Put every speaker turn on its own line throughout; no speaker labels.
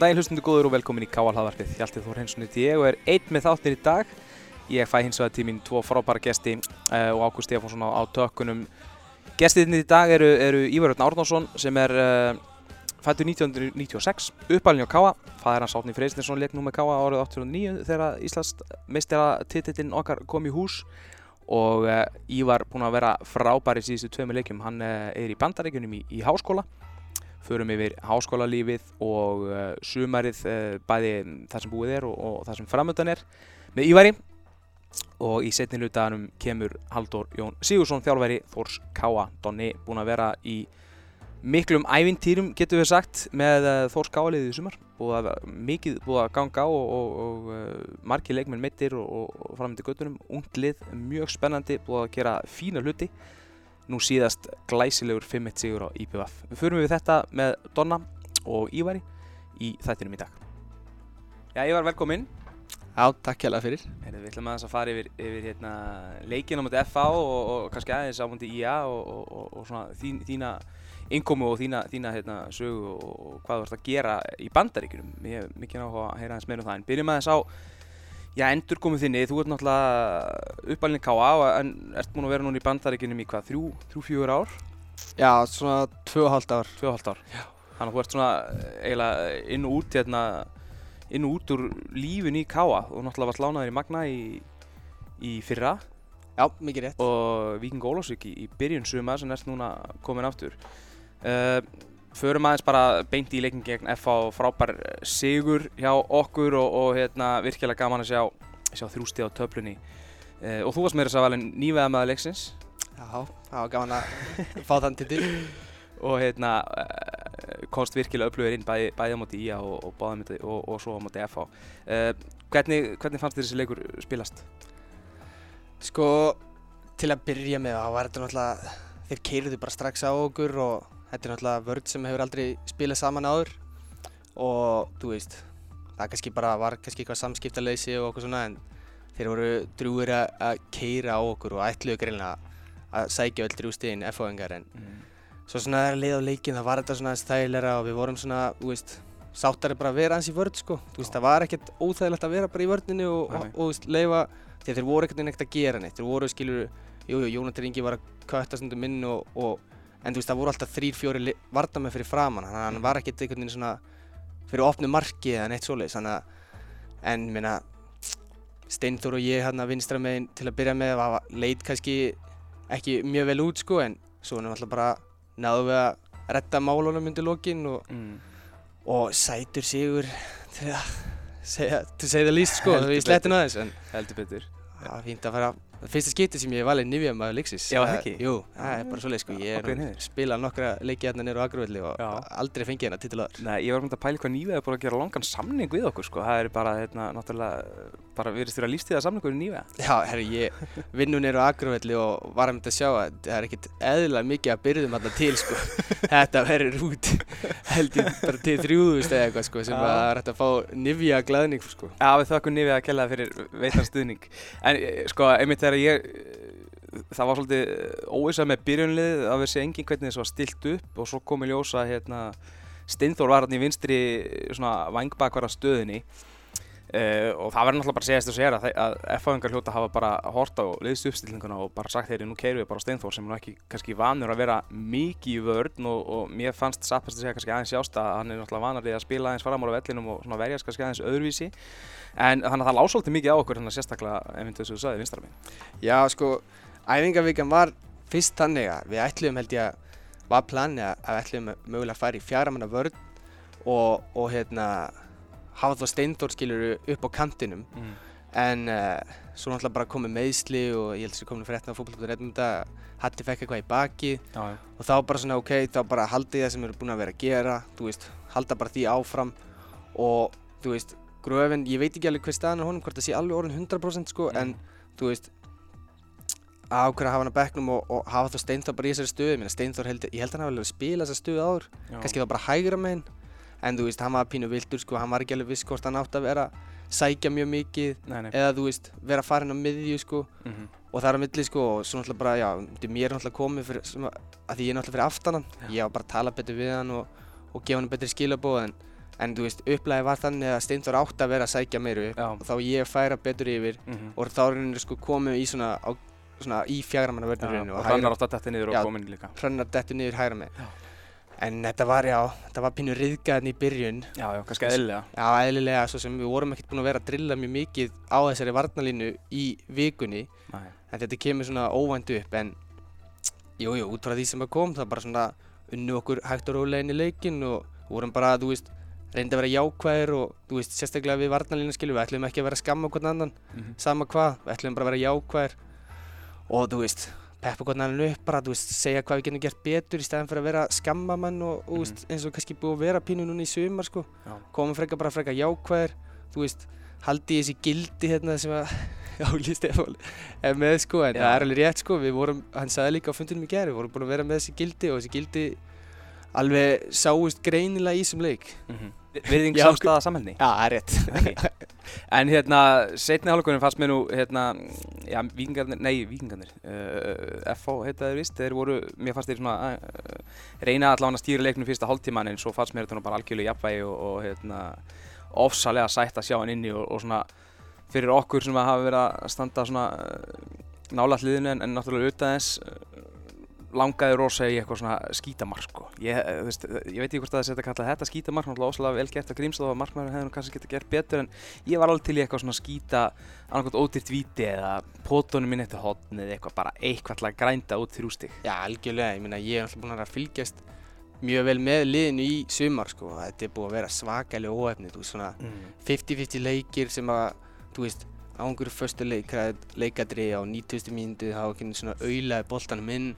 Góðan daginn hlustundu góður og velkomin í Káalhaðvarpið. Hjaltið Þór Hensson heiti ég og er einn með þáttir í dag. Ég fæ hins vegar mín tvo frábæra gesti uh, og Ágúst Stefánsson á, á tökkunum. Gestiðinni í dag eru, eru Ívar Örn Árnánsson sem er uh, fættur 1996, uppalinn á Káa. Fæðir hans Átni Freysninsson leik nú með Káa árið 89 þegar Íslands meistera titillinn okkar kom í hús. Og uh, Ívar búinn að vera frábær í síðustu tveimu leikjum. Hann er í bandaríkunum í, í háskóla förum yfir háskólalífið og uh, sumarið uh, bæði það sem búið er og, og það sem framöndan er með Ívari. Og í setni hlutaðanum kemur Haldur Jón Sigursson þjálfæri Þórs Káa Donni búinn að vera í miklum ævintýrum getur við sagt með uh, Þórs Káa liðið í sumar. Búið að mikið búið að ganga á og, og, og margi leikmenn mittir og, framöndi göttunum, ungt lið mjög spennandi, búið að gera fína hluti nú síðast glæsilegur 5-1 sigur á IPVF. Við förum við þetta með Donna og Ívari í þættinum í dag. Já, Ívar, velkomin.
Já, takk hjálpa fyrir.
Heyrðu, við ætlum aðeins að fara yfir, yfir hérna, leikinn á mútið FA og, og kannski aðeins á mútið IA og, og, og svona þín, þína innkomu og þína, þína hérna, sögu og hvað þú ert að gera í bandaríkunum. Ég hef mikið náttúrulega að heyra aðeins meira um það. En byrjum aðeins á Já, endur komið þinni, þú ert náttúrulega uppalinn K.A. en ert múin að vera núna í bandaríkinum í hvað, þrjú, þrjú, fjögur ár?
Já, svona tvö og halvt ár.
Tvö og halvt ár, já. Þannig að þú ert svona eiginlega inn og út hérna, inn og út úr lífin í K.A. og náttúrulega varst lánaður í Magna í, í fyrra.
Já, mikið rétt.
Og Viking Ólásvík í, í byrjun suma sem ert núna komin aftur. Uh, Förum aðeins bara beint í leikin gegn FH frábær sigur hjá okkur og, og hérna, virkilega gaman að sjá, sjá þrjústi á töflunni. Uh, og þú varst meira svo vel en nýveða með leiksins.
Já, það var gaman að fá þann titil.
og hérna, uh, komst virkilega upplöður inn bæði, bæði á móti IA og, og, og, og svo á móti FH. Uh, hvernig, hvernig fannst þér þessi leikur spilast?
Sko, til að byrja með það var þetta náttúrulega, þeir keirðu bara strax á okkur og Þetta er náttúrulega vörð sem hefur aldrei spilað saman áður. Og þú veist, það kannski bara var kannski eitthvað samskiptaleysi og okkur svona en þeir voru drúir að keira á okkur og ætluðu greinlega að sækja öll drú stíðin F-fóðingar en mm. svo svona þegar leið á leikin það var þetta svona stælæra og við vorum svona, þú veist, sáttari bara að vera hans í vörð sko, þú veist, það var ekkert óþægilegt að vera bara í vörðinu og, og, og, og leifa, því þeir voru ekkert neitt að gera neitt, þeir voru, skilur, jú, jú, Jónatan Ingi var að kötta stundum inn og en þú veist það voru alltaf þrýr, fjóri varnamenn fyrir framann þannig að hann var ekkert einhvern veginn svona fyrir opnu marki eða neitt svoleiðis. Að en minna Steintor og ég hérna vinstra meginn til að byrja með var leit kannski ekki mjög vel út sko en svo erum við alltaf bara náðu við að retta málunum undir lókin og, mm. og sætur sigur til að segja það líst sko við slettum aðeins en
heldur betur.
Það var fínt að fara Fyrsta skipti sem ég valið Nivea maður Lixis
Já, það ekki?
Jú, það er bara svolítið sko. Ég er spilað nokkra leiki hérna nýra á Agrúvelli og Já. aldrei fengið hérna titilaður
Nei, ég var myndið að pæla hvað Nivea er búin að gera langan samning við okkur sko. Það er bara, hérna, náttúrulega bara að líst því að samningur í Nivea.
Já, herru, ég vinnu nýra á Agrúvelli og var að mynda að sjá að það er ekkert eðla mikið að byrðum hérna til sko. Þetta verður út held ég bara til þrjúðust eða eitthvað sko sem að það er hægt að fá Nivea glæðning sko.
Já, við þakkum Nivea að þegar ég það var svolítið óvisa með byrjunlið að við sé engin hvernig þess var stilt upp og svo kom í ljósa hérna, Steinþór var hérna í vinstri vangbakvara stöðinni uh, og það verður náttúrulega bara að segja þess að, að F-fáingar hljóta hafa bara hort á liðst uppstillinguna og bara sagt þeirri nú keirum við bara Steinþór sem er ekki kannski vanur að vera mikið í vörn og, og mér fannst Sappast að segja kannski aðeins jást að hann er náttúrulega vanarið að spila aðeins fram á vellinum og verjast kannski aðeins öðruvísi. En þannig að það lág svolítið mikið á okkur hérna sérstaklega ef við þessu sagði vinstra minn
Já sko æfingavíkan var fyrst þannig að við ætluðum hafa þá steindór skiluru upp á kantinum mm. en uh, svo náttúrulega bara komið meðsli og ég held að það komið fyrir eftir á fólkvöldur Hatti fekk eitthvað í baki já, já. og þá bara svona ok, þá bara haldi það sem erum búin að vera að gera þú veist, halda bara því áfram og þú veist, gröfin, ég veit ekki alveg hvað staðan er honum, hvort það sé alveg orðin 100% sko, mm. en þú veist að ákveða að hafa hann á bekknum og, og hafa þá Steinþór bara í þessari stöðu ég, Steinþór held, ég held að hann hafa vel að spila þessa stöðu áður Já. kannski þá bara hægra með hann en þú veist, hann var pínu vildur sko, hann var ekki alveg viss hvort hann átti að vera sækja mjög mikið nei, nei. eða þú veist, vera farin á miðju sko mm -hmm. og það er á milli sko og svo náttúrulega bara, já, mér er náttúrulega komið fyrir, að því ég er náttúrulega fyrir aftanan, ég var bara að tala betur við hann og, og gefa hann betri skilabóð en, en þú veist, upplæði var þannig að Steinþór átti að vera að sækja meir upp
Já.
og þá ég færa betur yfir
Mhm.
og þá er henni sko komið í svona, á, svona í fjagramanna
Já,
vörnurinu
og hrannar átt að detta niður og
Já.
komin líka.
hrannar en þetta var já, þetta var pínu riðgæðin í byrjun
Já, já, kannski eðlilega.
já, eðlilega, svo sem við vorum ekkert búin að vera að drilla mjög mikið á þessari varnalínu í vikunni
Nei.
en þetta kemur svona óvænt upp en jú, jú, út frá því sem að kom það bara svona unnu okkur hægt og rólega inn í leikinn og vorum bara, þú veist reyndi að vera jákvæðir og þú veist, sérstaklega við varnalínu skilum við ætlum ekki að vera að skamma hvern annan
Mhm.
sama hvað, við ætlum bara að vera jákvæðir og þú veist, peppa hvern annan upp bara, þú veist, segja hvað við getum gert betur í stæðan fyrir að vera skammamann og, og þú veist, eins og kannski búið að vera pínu núna í sumar sko,
Já.
komum frekar bara frekar jákvæðir, þú veist haldi þessi gildi hérna sem að Jáli Stefán er með sko en
Já.
það er alveg rétt sko, við vorum, hann sagði líka á fundinum í gerð, við vorum búin að vera með þessi gildi og þessi gildi alveg sáist greinilega í þessum leik
Mhm. Virðing samstaða samhælni.
Já, það er rétt.
En hérna, setni hálfleikurinn fannst mér nú, hérna, já, vikingarnir, nei, vikingarnir, uh, FH heita þeir vist, þeir voru, mér fannst þeir svona, uh, reyna allavega að stýra leiknum fyrsta hálftíman en svo fannst mér þetta bara algjörlega jafnvægi og, og hérna, ofsalega sætt að sjá hann inni og, og svona, fyrir okkur sem að hafa verið að standa svona uh, nála hliðinu en, en náttúrulega uh, langaði rosa í eitthvað svona skítamark sko. Ég, eh, veist, ég veit ekki hvort að það setja að kalla þetta skítamark, náttúrulega óslega vel gert að grímstóð og markmæður hefði nú kannski getað gert betur en ég var alveg til í eitthvað svona skíta annarkot ódýrt víti eða pótunum minn eftir hotn eða eitthvað bara eitthvað að grænda út þrjú stig.
Já, algjörlega, ég meina ég er alltaf búin að fylgjast mjög vel með liðinu í sumar sko, þetta er búið að vera svakalega veist svona
Mm.
50-50 leikir sem að, þú veist, á einhverju förstu leik, leikadri á 90. mínútu, þá ekki svona auðlaði boltanum inn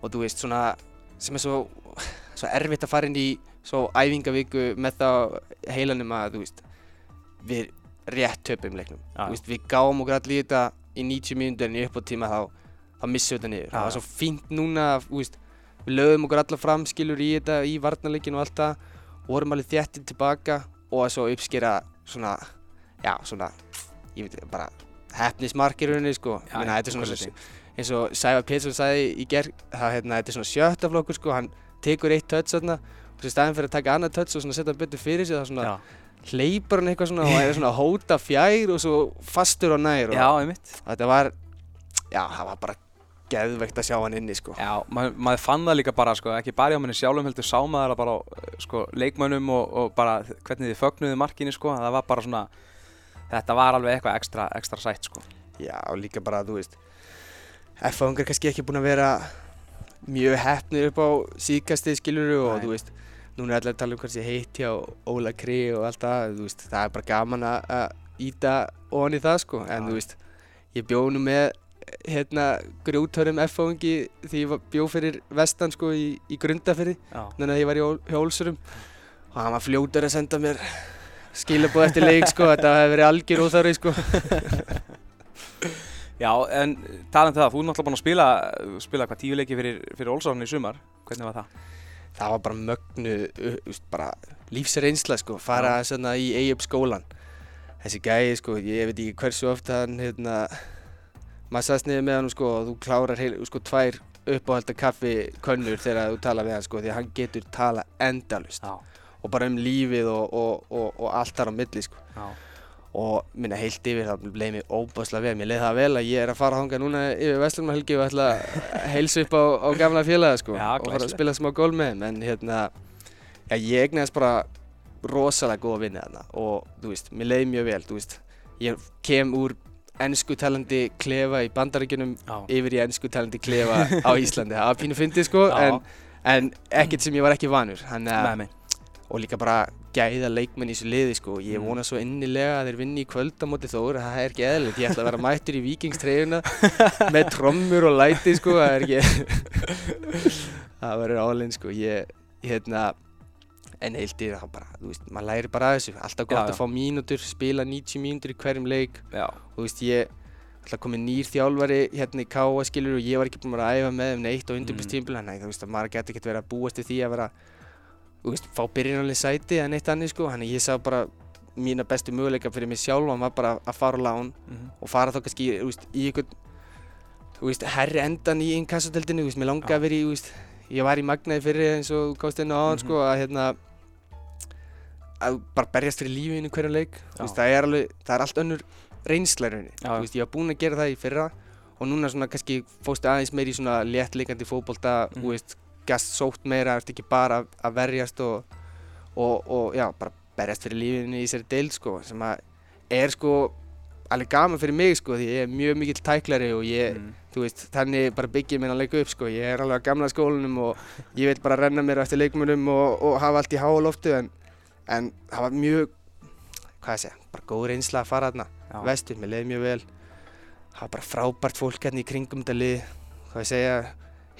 og þú veist svona, sem er svo, svo erfitt að fara inn í svo æfingavíku með það heilanum að, þú veist, við rétt töpum leiknum, veist, við gáum okkur allir í þetta í 90 mínútur en í uppáttíma þá, þá missum við þetta niður, það var svo fínt núna, veist, við lögum okkur allar fram, skilur í þetta, í varnarleikinu og allt það, og vorum alveg þéttir tilbaka og að svo uppskera svona, já, svona, ég veit bara, hefnismarkir rauninni, sko.
Já,
Ég meina, þetta er svona,
leyti.
eins og Sævar Pétursson sagði í gerð, það, hérna, þetta er svona sjötta flokkur, sko, hann tekur eitt touch þarna, og svo í staðinn fyrir að taka annað touch og svona setja hann betur fyrir sig, það svona,
Já,
hleypar hann eitthvað svona og er svona hóta fjær og svo fastur og nær og
já, einmitt.
þetta var, já, það var bara geðveikt að sjá hann inni, sko.
Já, maður, maður fann það líka bara, sko, ekki bara hjá manni sjálfum heldur sá maður það bara á, eh, sko, leikmönnum og, og bara hvernig þið fögnuðu markinu, sko, það var bara svona, þetta var alveg eitthvað ekstra, ekstra sætt, sko.
Já, og líka bara, þú veist, F-fangar kannski ekki búin að vera mjög heppnir upp á síðkastið skiluru og
Nei.
þú veist, núna er allir að tala um hversi heitt hjá Óla Kri og allt það, þú veist, það er bara gaman að að íta ofan í það sko, en
Já.
þú veist, ég bjó nú með hérna grjótörum F-fangi því ég var- bjó fyrir vestan sko í, í grundafyrði,
Já,
þannig að ég var í Ól- hjá Ólsurum og hann var fljótur að senda mér skilabóð eftir leik sko, þetta hefði verið algjör óþarri sko.
Já, en talandi um það, þú er náttúrulega búinn að spila, spila hvað tíu leiki fyrir, fyrir Olsson í sumar, hvernig var það?
það var bara mögnu uh, úst, bara lífsreynsla sko, fara svona í Eyjup skólan þessi gæi sko, ég veit ekki hversu oft hann hérna maður saðst niður með hann sko og þú klárar heil, sko tvær uppáhalda kaffi könnur þegar þú tala við hann sko því að hann getur tala endalust
Já,
og bara um lífið og, og, og, og allt þar á milli sko. Og minna heilt yfir þá leið mér óbáslega vel, mér leið það vel að ég er að fara þangað núna yfir Vestlumhelgi og ætla að heilsa upp á, á gamla félaga sko
Já,
og fara að spila smá gól með en hérna, já ég egnaðist bara rosalega góða vinni þarna og þú veist, mér leiði mjög vel, veist ég kem úr ennsku talandi klefa í bandaríkjunum
já.
yfir í ennsku talandi klefa á Íslandi. Það var pínu fyndið sko en, en ekkert sem ég var ekki vanur. Hann. Og líka bara gæða leikmenn í þessu liði sko. ég
Mm.
vona svo innilega að þeir vinni í kvöld á móti Þór, það er ekki eðlilegt ég ætla að vera mættur í vikingstreyjuna með trommur og læti sko. það er ekki það verður álinn sko. ég, hérna en heilt í það bara, þú veist, maður læri bara þessu alltaf gott
Já, já.
að fá mínútur, spila 90 mínútur í hverjum leik
Já,
þú veist, ég ætla komið nýr þjálfari hérna í Káa skilur og ég var ekki búinn að vera að æfa með þeim neitt á
Mm.
undirbúrstímpil þannig að þú veist að maður geti ekkert verið að búast við því að vera þú veist, fá byrjunarlega sæti eða neitt annir sko, þannig að ég sá bara mína bestu möguleika fyrir mig sjálfan var bara að fara á lán
mhm.
og fara þá kannski þú veist, í einhvern veist, herri endan í veist, mér langaði að vera í, ég var í magnaði fyrir eins og komst inn á áðan,
Mhm.
sko, að hérna að bara berjast fyrir lífinu hverjum leik. Það er alveg, það er allt önnur í veist, ég var búinn að gera það í fyrra og núna svona kannski fóstu aðeins meir í svona léttleikandi fótbolta,
Mhm.
þú gast sótt meira, ert ekki bara að- að verjast og, og, og já, bara berjast fyrir lífinu í þessari deild sko, sem að er sko alveg gaman fyrir mig sko, því ég er mjög mikill tæklari og ég,
Mm.
þú veist, þannig bara byggja ég minna leik upp sko, ég er alveg á gamla skólanum og ég vil bara renna mér á eftir leikmunum og, og hafa allt í háa loftu en, en það var mjög, hvað ég segja, bara góð reynsla að fara þarna, vestur, mér leiði mjög vel, það var bara frábært fólk hérna í kringum þetta lið, hvað ég segja,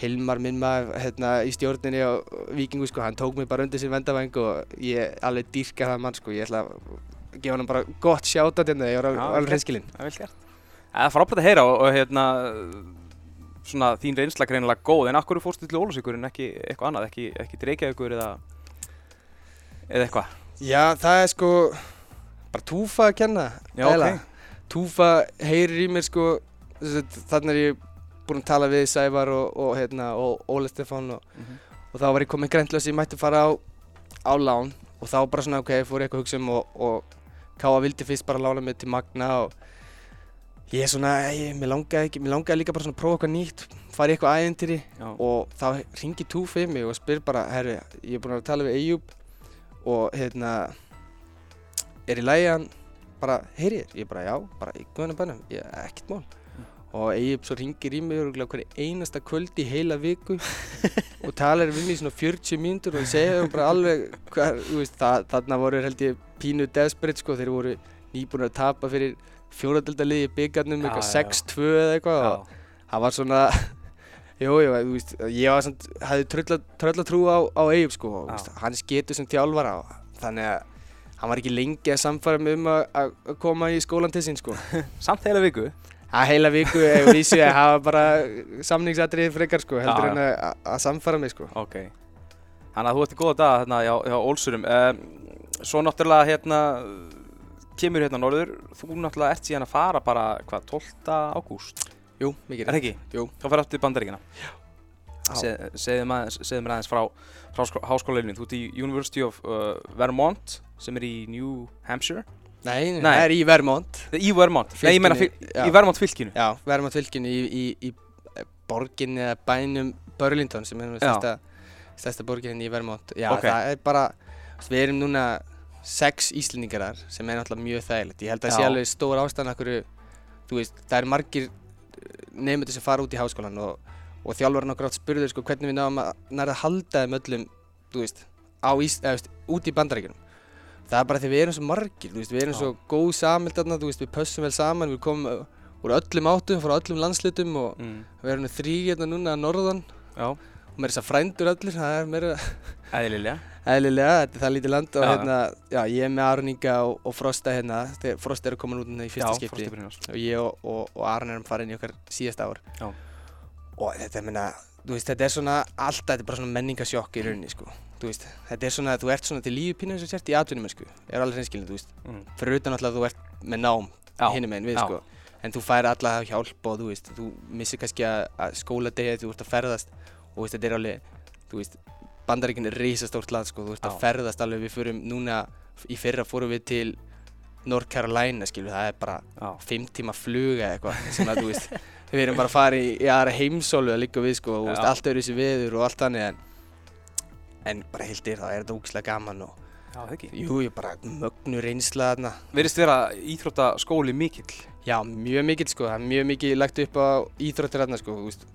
Hilmar minn maður hérna í stjórninni á Víkingu sko, hann tók mig bara undir sin vendavæng og ég alveg dýrka það mann sko, ég ætla að gefa hann bara gott sjáta hérna, ég var alveg
ok.
hreinskilinn.
Það er vel gert. Það er frábært að heyra og, og hérna, svona þín reynsla greinilega góð, en akkur fórstu til Ólusíkur en ekki eitthvað annað, ekki, ekki til Reykjavíkur eða, eða eitthvað?
Já, það er sko bara túfa að kenna
Já,
eiginlega.
ok.
Túfa heyrir í mér sko þannig er ég búinn að tala við Sævar og, og, hérna, og Óli Stefán og,
Mhm.
og þá var ég komið græntlös ég mætti fara á, á lán og þá bara svona ok, fór ég eitthvað að hugsa um og, og Káa vildi fyrst bara lána mig til Magna og ég er svona, ég, mér langaði ekki, mér langaði líka bara svona að prófa eitthvað nýtt, fara í eitthvað æðintýri og þá ringi Túfa í mig og spyr bara, herru, ég er búinn að tala við Eyjúb og hérna, er í lagi að hann bara, heyri þér? Ég bara, já, bara í guðanum bænum, ég, ekkert mál. Og Eyjúb svo ringir í mig hverju einasta kvöld í heila viku og talar við mig í svona 40 mínútur og segja bara alveg, hver, þú veist, það, þarna voru held ég pínu desperate sko, þeir voru nýbúin að tapa fyrir fjóradeldaliði í byggarnum,
Já,
eitthvað
já, já.
6-2 eða eitthvað og það var svona jú, jú, ég var samt, hafði trölla, trölla trú á, á Eyjub sko, og, veist, hans getur sem þjálfara og þannig að hann var ekki lengi að samfara mig um að koma í skólan til sín sko.
Samt heila viku.
Að heila viku vísi að hafa bara samningsatriði frekar sko, heldur en að, að- samfara mig sko.
Ok. Þannig að þú ert í góða daga hérna hjá, Ólsurum. Um, svo náttúrulega hérna, kemur hérna norður, þú náttúrulega ert síðan að fara bara, hvað, 12. ágúst?
Jú, mikið
Er það ekki?
Jú.
Þá aftur í bandaríkina.
Já.
Se, segðu mér aðeins frá, frá skó- háskólalinni. Þú ert í University of uh, Vermont sem er í New Hampshire.
Nei, nei, það er í Vermont.
Í Vermont. Nei, ég meina
Fylkinu,
fyl, í Vermont fylkinu.
Já, Vermont fylginu í, í, í eh, borginni eða bænum Burlington sem er stærsta, stærsta borginni í Vermont. Já,
Ok.
það er bara, við erum núna sex Íslendingar þar sem er náttúrulega mjög þægilegt. Ég held að það sé alveg stór ástæðan okkur, þú veist, það er margir nefndir sem fara út í háskólan og, og þjálfarinn okkur átt spurður sko, hvernig við náðum að, nærða að halda þeim öllum, þú veist, á Ís, eða, veist, út í bandaríkjunum Það er bara því við erum svo margir, veist, við erum svo góð samild þarna, veist, við pössum vel saman, við komum uh, úr öllum áttum, frá öllum landslutum og
Mm.
við erum þrý hérna núna að norðan
Já,
og mér er þess að frændur allir, það er meira
eðlilega.
eðlilega, þetta er það lítið land og
Já.
hérna, já, ég er með Aron Inga og, og Frosta hérna, Frosta er að koma út hérna í fyrsta skipti og ég og, og, og Aron erum farin í okkar síðasta ár
Já.
Og þetta, minna, þú veist, þetta er svona alltaf, þetta er bara svona menningasjokk í rauninni, sko. Þú veist, þetta er svona, þú ert svona til lífi pínu eins og sért í atvinnum, sko, er alveg veist.
Mm.
fyrir utan alltaf að þú ert með nám
Já,
hinum einn við, sko. En þú fær alla hjálp og þú veist, þú missir kannski að, að skóladegi þú ert að ferðast. Og þetta er alveg, þú veist Bandaríkin er risastórt land, sko, þú ert að ferðast alveg, við förum núna, í fyrra fórum við til North Carolina, skilur, það er bara
Já.
fimm tíma fluga eitthvað, sem að, þú veist við erum bara að fara í, í aðra heimsólu að líka við, sko, og veist, allt öðru þessi veður og allt þannig, en en bara hildir, þá er þetta ógislega gaman og,
Já, það ekki.
jú, ég bara mögnu reynsla þarna
Verðist vera íþróttaskóli mikill.
Já, mjög mikill sko, það er mjög mikið lagt upp á íþróttir hérna sko, veist,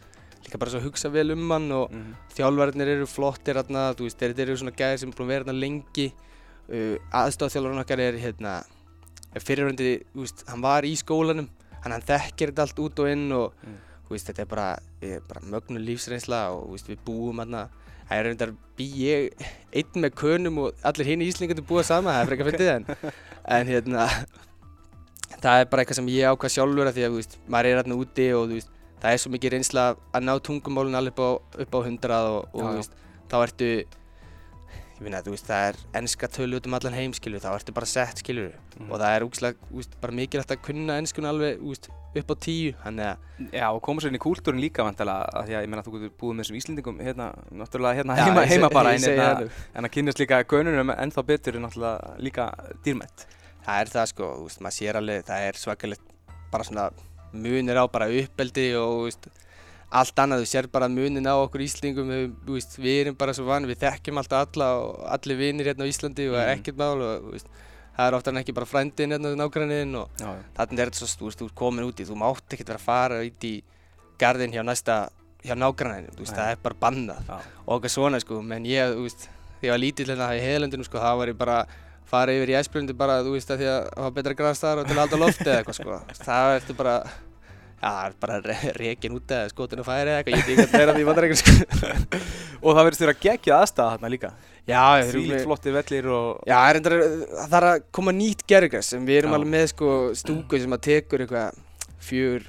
líka bara svo að hugsa vel um hann og
Mm.
þjálfarinnir eru flottir veist, þeir eru svona gæðir sem er búin að vera hérna lengi, uh, aðstofþjálfarinn okkar er hérna, er veist, hann var í skólanum, hann, hann þekkir þetta allt út og inn og,
Mm.
veist, þetta er bara, bara mögnu lífsreynsla og, veist, við búum hérna, það er reyndar bý ég einn með könum og allir hinn í Íslingandi búa sama, það er frekar fyndið en, en hérna, það er bara eitthvað sem ég ákvað sjálfur að því að veist, maður er hérna úti og það er svo mikið reynsla að ná tungumálun alveg upp á, hundrað og, og
Já, já.
þá ertu ég finna að þú veist, það er ennska tölu út um allan heim, skilur, þá ertu bara sett, skilur,
Mhm.
og það er úkslega, úst, bara mikilvægt að kunna ennskun alveg, úst, upp á tíu, að,
Já, og koma sér inn í kúltúrin líka vantilega, að því að ég meina að þú getur búið með þessum Íslendingum hérna, náttúrulega hérna
Já,
heima, heima bara, en,
segi
hérna, en að kynast líka gönunum ennþá betur er náttúrulega líka dýrmætt.
það er það, sko, úst, maður sér alveg, það er svakalegt, bara svona munir á bara uppeldi og, allt annað, þú sér bara munin á okkur Íslingum, við, við erum bara svo vanið, við þekkjum alltaf alla og allir vinir hérna á Íslandi og það er
Mhm.
ekkert mál og, veist, það er oftar en ekki bara frændin hérna nágrannin og
Já, já.
þannig er þetta svo, þú ert komin úti, þú mátt ekkert vera að fara út í garðin hjá næsta, hjá veist,
Nei.
það er bara bannað
Já.
og okkar svona, sko, menn ég, þú veist, þegar ég var lítill hérna í heðlendinu, sko, þá var ég bara fara yfir í æsbjörndi bara, þú veist, að því að hafa betra græs þar og til að halda lofti eða eitthvað, sko, það ertu bara, það er bara re rekin út eða skotin og færi eða eitthvað, ég veit ekki hvað það er að því vandarækjum, sko.
Og það verðist þér að gegja aðstæða þarna líka.
Já,
Því flotti vellir og...
Já, er það þarf að koma nýtt gerðugræs sem við erum
Já.
alveg með sko stúku sem að tekur eitthvað fjör,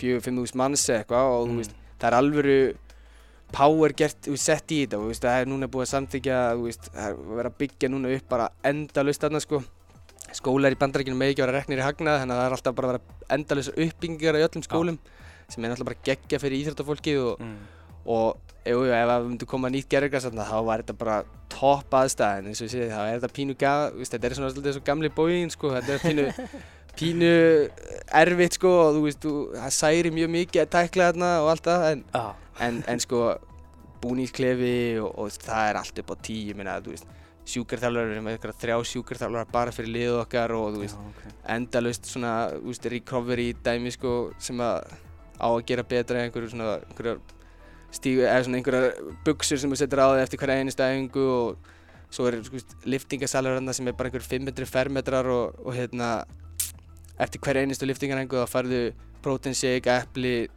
fjör, fimm þúsund manns eitthvað og
Mm.
veist, það er alvöru power gert, veist, sett í þetta og það er núna búið að samþykja, það er verið að byggja núna upp bara endalaust þarna sko skólar í bandarækjunum með ekki að vera reknir í hagnað þannig að það er alltaf bara að vera endalaust uppbyggingar í öllum skólum sem er náttúrulega bara geggja fyrir íþróttafólkið og,
Mm.
og jú, ef það myndi koma nýtt gerðugræs þarna þá var þetta bara topp aðstæðin eins og ég segi þá er þetta pínu gaf, veist, þetta er svona svolítið svo gamli bóin sko, þetta er pínu, pínu erfitt sko og þú veist, þú, það særi mjög mikið að tækla þarna og allt það en,
Já.
en, en sko búningsklefi og, og það er allt upp á tíu, meina, þú veist sjúkarþjálfur, við eitthvað þrjá sjúkarþjálfur bara fyrir liðu okkar og veist
Já, ok.
endalaust svona, veist, recovery dæmi sko sem að á að gera betra en einhverju svona, einhverjar stígu, eða svona einhverjar buksur sem þú setur á þig eftir hverja einu stæðingu og svo er sko, liftingasalur þarna sem er bara einhver 500 fermetrar og, og hérna eftir hverja einustu liftingarengu þá farðu protein shake, epli,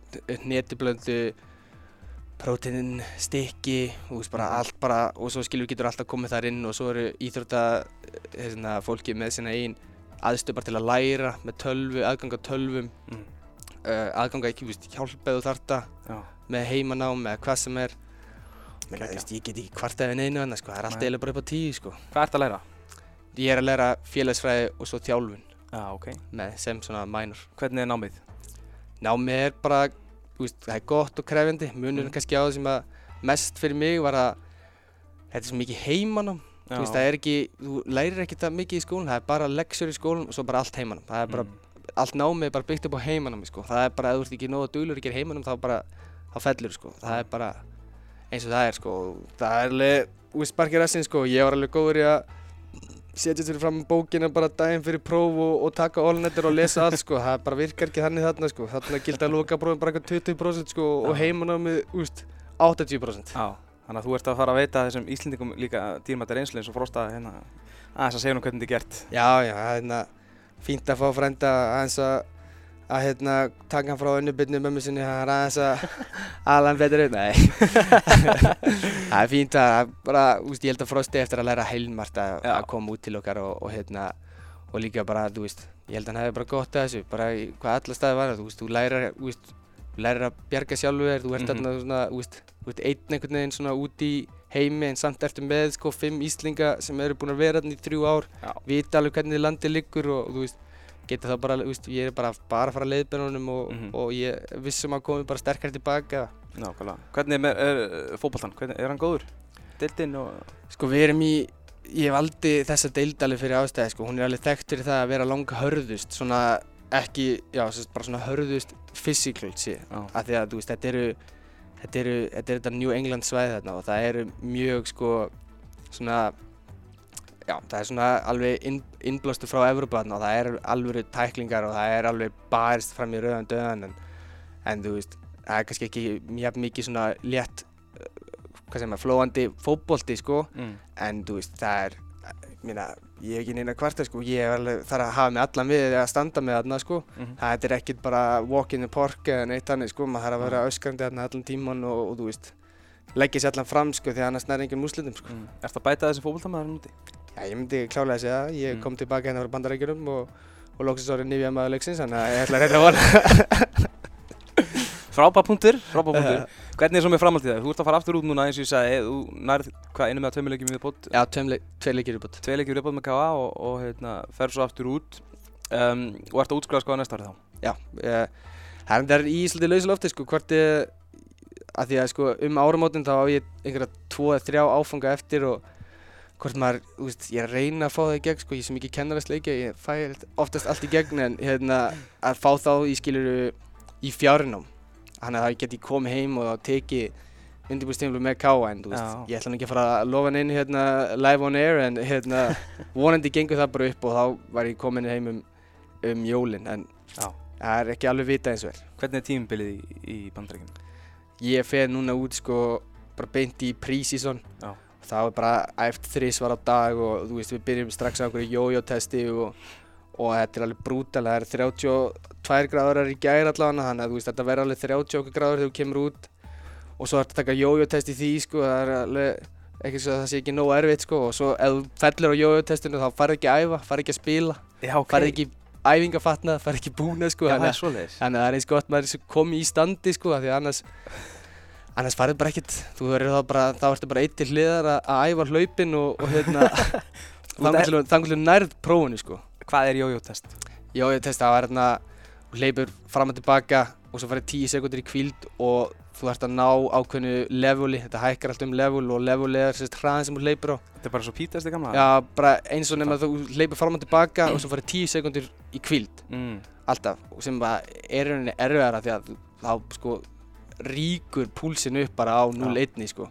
stykki, þú veist bara allt bara og svo skilur getur alltaf komið þar inn og svo eru íþrótta hérna, fólki með sína einn aðstöð bara til að læra með tölvu, aðgang á tölvum
Mm.
uh, aðgang að ekki, þú veist, hjálpaðu þarta
Já.
með heimanám eða hvað sem er Menna, veist, ég get ekki kvartað við neinu annað sko, það er allt
Nei.
eiginlega bara upp á tíu sko.
Hvað ert að læra?
Ég er að læra félagsfræði og svo þjálfun
Já, ok.
með sem svona minor.
Hvernig er námið?
Námið er bara, veist, það er gott og krefjandi, munurinn
Mm.
kannski á það sem að mest fyrir mig var að þetta er svo mikið heimanám, þú veist, það er ekki, þú lærir ekki það mikið í skólan, það er bara leksjur í skólan og svo bara allt heimanám, það er bara,
Mm.
allt námið er bara byggt upp á heimanámi, sko, það er bara, ef þú ert ekki nógu duglur að gera heimanám, þá bara, þá fellur, sko, það er bara eins og það er, sko, það er alveg, þú veist, sparkir rassin, sko, ég var alveg góður í að setja sér fram bókina bara daginn fyrir próf og, og taka all-netter og lesa allt, sko, það bara virkar ekki þannig þarna, sko, þarna gildi að loka prófum bara eitthvað 20%, sko, og heimanámið, veist, 80%.
Já, þannig að þú ert að fara að veita þessum Íslendingum líka dýrmættar reynslu eins og frosta hérna aðeins að segja nú hvernig þetta er gert.
Já, já, það er hérna fínt að fá frænda aðeins að að hérna taka hann frá önnubyrnu mömmu sinni er aðeins að ala hann betur nei það er fínt að bara, úst, ég held að Frosti eftir að læra heilmart að, að koma út til okkar og, og hérna og líka bara, þú veist, ég held að hann hefði bara gott að þessu, bara hvað alla staði var þú veist, þú lærir, þú veist, þú lærir að bjarga sjálfu þér, þú ert
Mhm.
þarna svona, þú veist, þú ert einn einhvern veginn svona út í heimi en samt ertu með sko fimm Íslinga sem eru búin að vera þarna í þrjú ár
Já.
vita alveg hvernig landið liggur og þú veist, geta þá bara, veist, ég er bara, bara að fara að leiðbennunum og,
Mhm.
og ég vissum að komi bara sterkar tilbaka.
Nákvæmlega. Hvernig er, er fótballtan? Hvernig, er hann góður? Deildinn og...
Sko við erum í, ég valdi þessa deildali fyrir ástæði, sko, hún er alveg þekkt fyrir það að vera langa hörðust, svona ekki, já, sagt, bara svona hörðust sé,
Já.
af því að, þú veist, þetta eru, þetta eru, þetta er þetta New England svæði þarna og það eru mjög, sko, svona, já, það er svona alveg inn, innblástu frá Evrópa þarna og það eru alvöru tæklingar og það er alveg barist fram í rauðan döðan en, en þú veist, það er kannski ekki mjög mikið svona létt, uh, hvað segir maður, flóandi fótbolti, sko,
Mm.
en þú veist, það er, meina, ég hef ekki neina kvarta, sko, ég hef alveg þarf að hafa mig allan við að standa með þarna, sko,
Mhm.
það er ekkert bara walk in the park eða neitt þannig, sko, maður þarf að vera öskrandi þarna allan tíman og, og þú veist, leggja sér allan fram, sko, því annars nær enginn múslitum, sko.
Mm. Ertu að bæta þessi fótballtamaður núti?
Já, ég myndi klálega að segja það, ég
Mm.
kom tilbaka hérna frá bandarækjurum og, og loksins árið nýfja maður leiksins, þannig að ég ætla að reyna að vona.
Frábær punktur, frábær punktur. Hvernig er svo með framhaldið það? Þú ert að fara aftur út núna eins og ég sagði, þú nærð, hvað, einu með að tveimilegjum við bótt?
Já, tvei leikir í bútt.
Tvei leikir við bótt með KA og, og hérna, fer svo aftur út um, og ert að útskrifa skoða næsta árið þá?
Já, það er í svolítið lausilofti sko, hvort ég, að því að sko um árumótin þá á ég einhverja tvo eða þrjá áfanga eftir og hvort maður, þú veist, ég reyna að fá það í gegn sko, ég sem ekki kennar að sleika, ég fæ oftast allt í gegn en hérna að fá þá í skiluru í fjárnám þannig að það geti komið heim og tekið undirbúrstímlu með káa en þú veist, Já. ég ætla ekki að fara að lofa henni hérna live on air en hérna vonandi gengur það bara upp og þá var ég komin heim um, um jólinn en Já. það er ekki alveg vita eins og vel.
Hvernig er tímbilið í, í bandrækjum?
Ég fer núna út sko bara beint í pre-season. Þá er bara eftir þrísvar á dag og þú veist við byrjum strax á einhverju jójótesti og og þetta er alveg brútal, það er 32 gráður í gæri allavega þannig að þú veist þetta verður alveg 30 gráður þegar þú kemur út. Og svo ert að taka jójótest í því sko, það er alveg ekki svo að það sé ekki nóg erfitt sko. Og svo ef þú fellir á jójótestinu þá farið ekki að æfa, farið ekki að spila,
Já, okay.
farið ekki æfingafatnað, farið ekki búna sko þannig
að
það er eins gott maður komið í standi sko því annars annars farið bara ekkert, þú verður þá bara, þá ertu bara eitt til hliðar að æfa hlaupin og, og hérna til nærð prófunu sko.
Hvað er jójótest?
Jójótest, það er hérna, þú hleypur fram og tilbaka og svo farið 10 sekundir í kvíld og þú ert að ná ákveðinu leveli, þetta hækkar allt um level og level er sérst hraðin sem þú hleypur á.
Þetta er bara svo pítast í gamla?
Já, bara eins og nefn að þú hleypur fram og tilbaka og svo farið 10 sekundir í kvíld, mm. alltaf, sem bara er rauninni erfiðara því að þá sko ríkur púlsinn upp bara á 0-1 sko,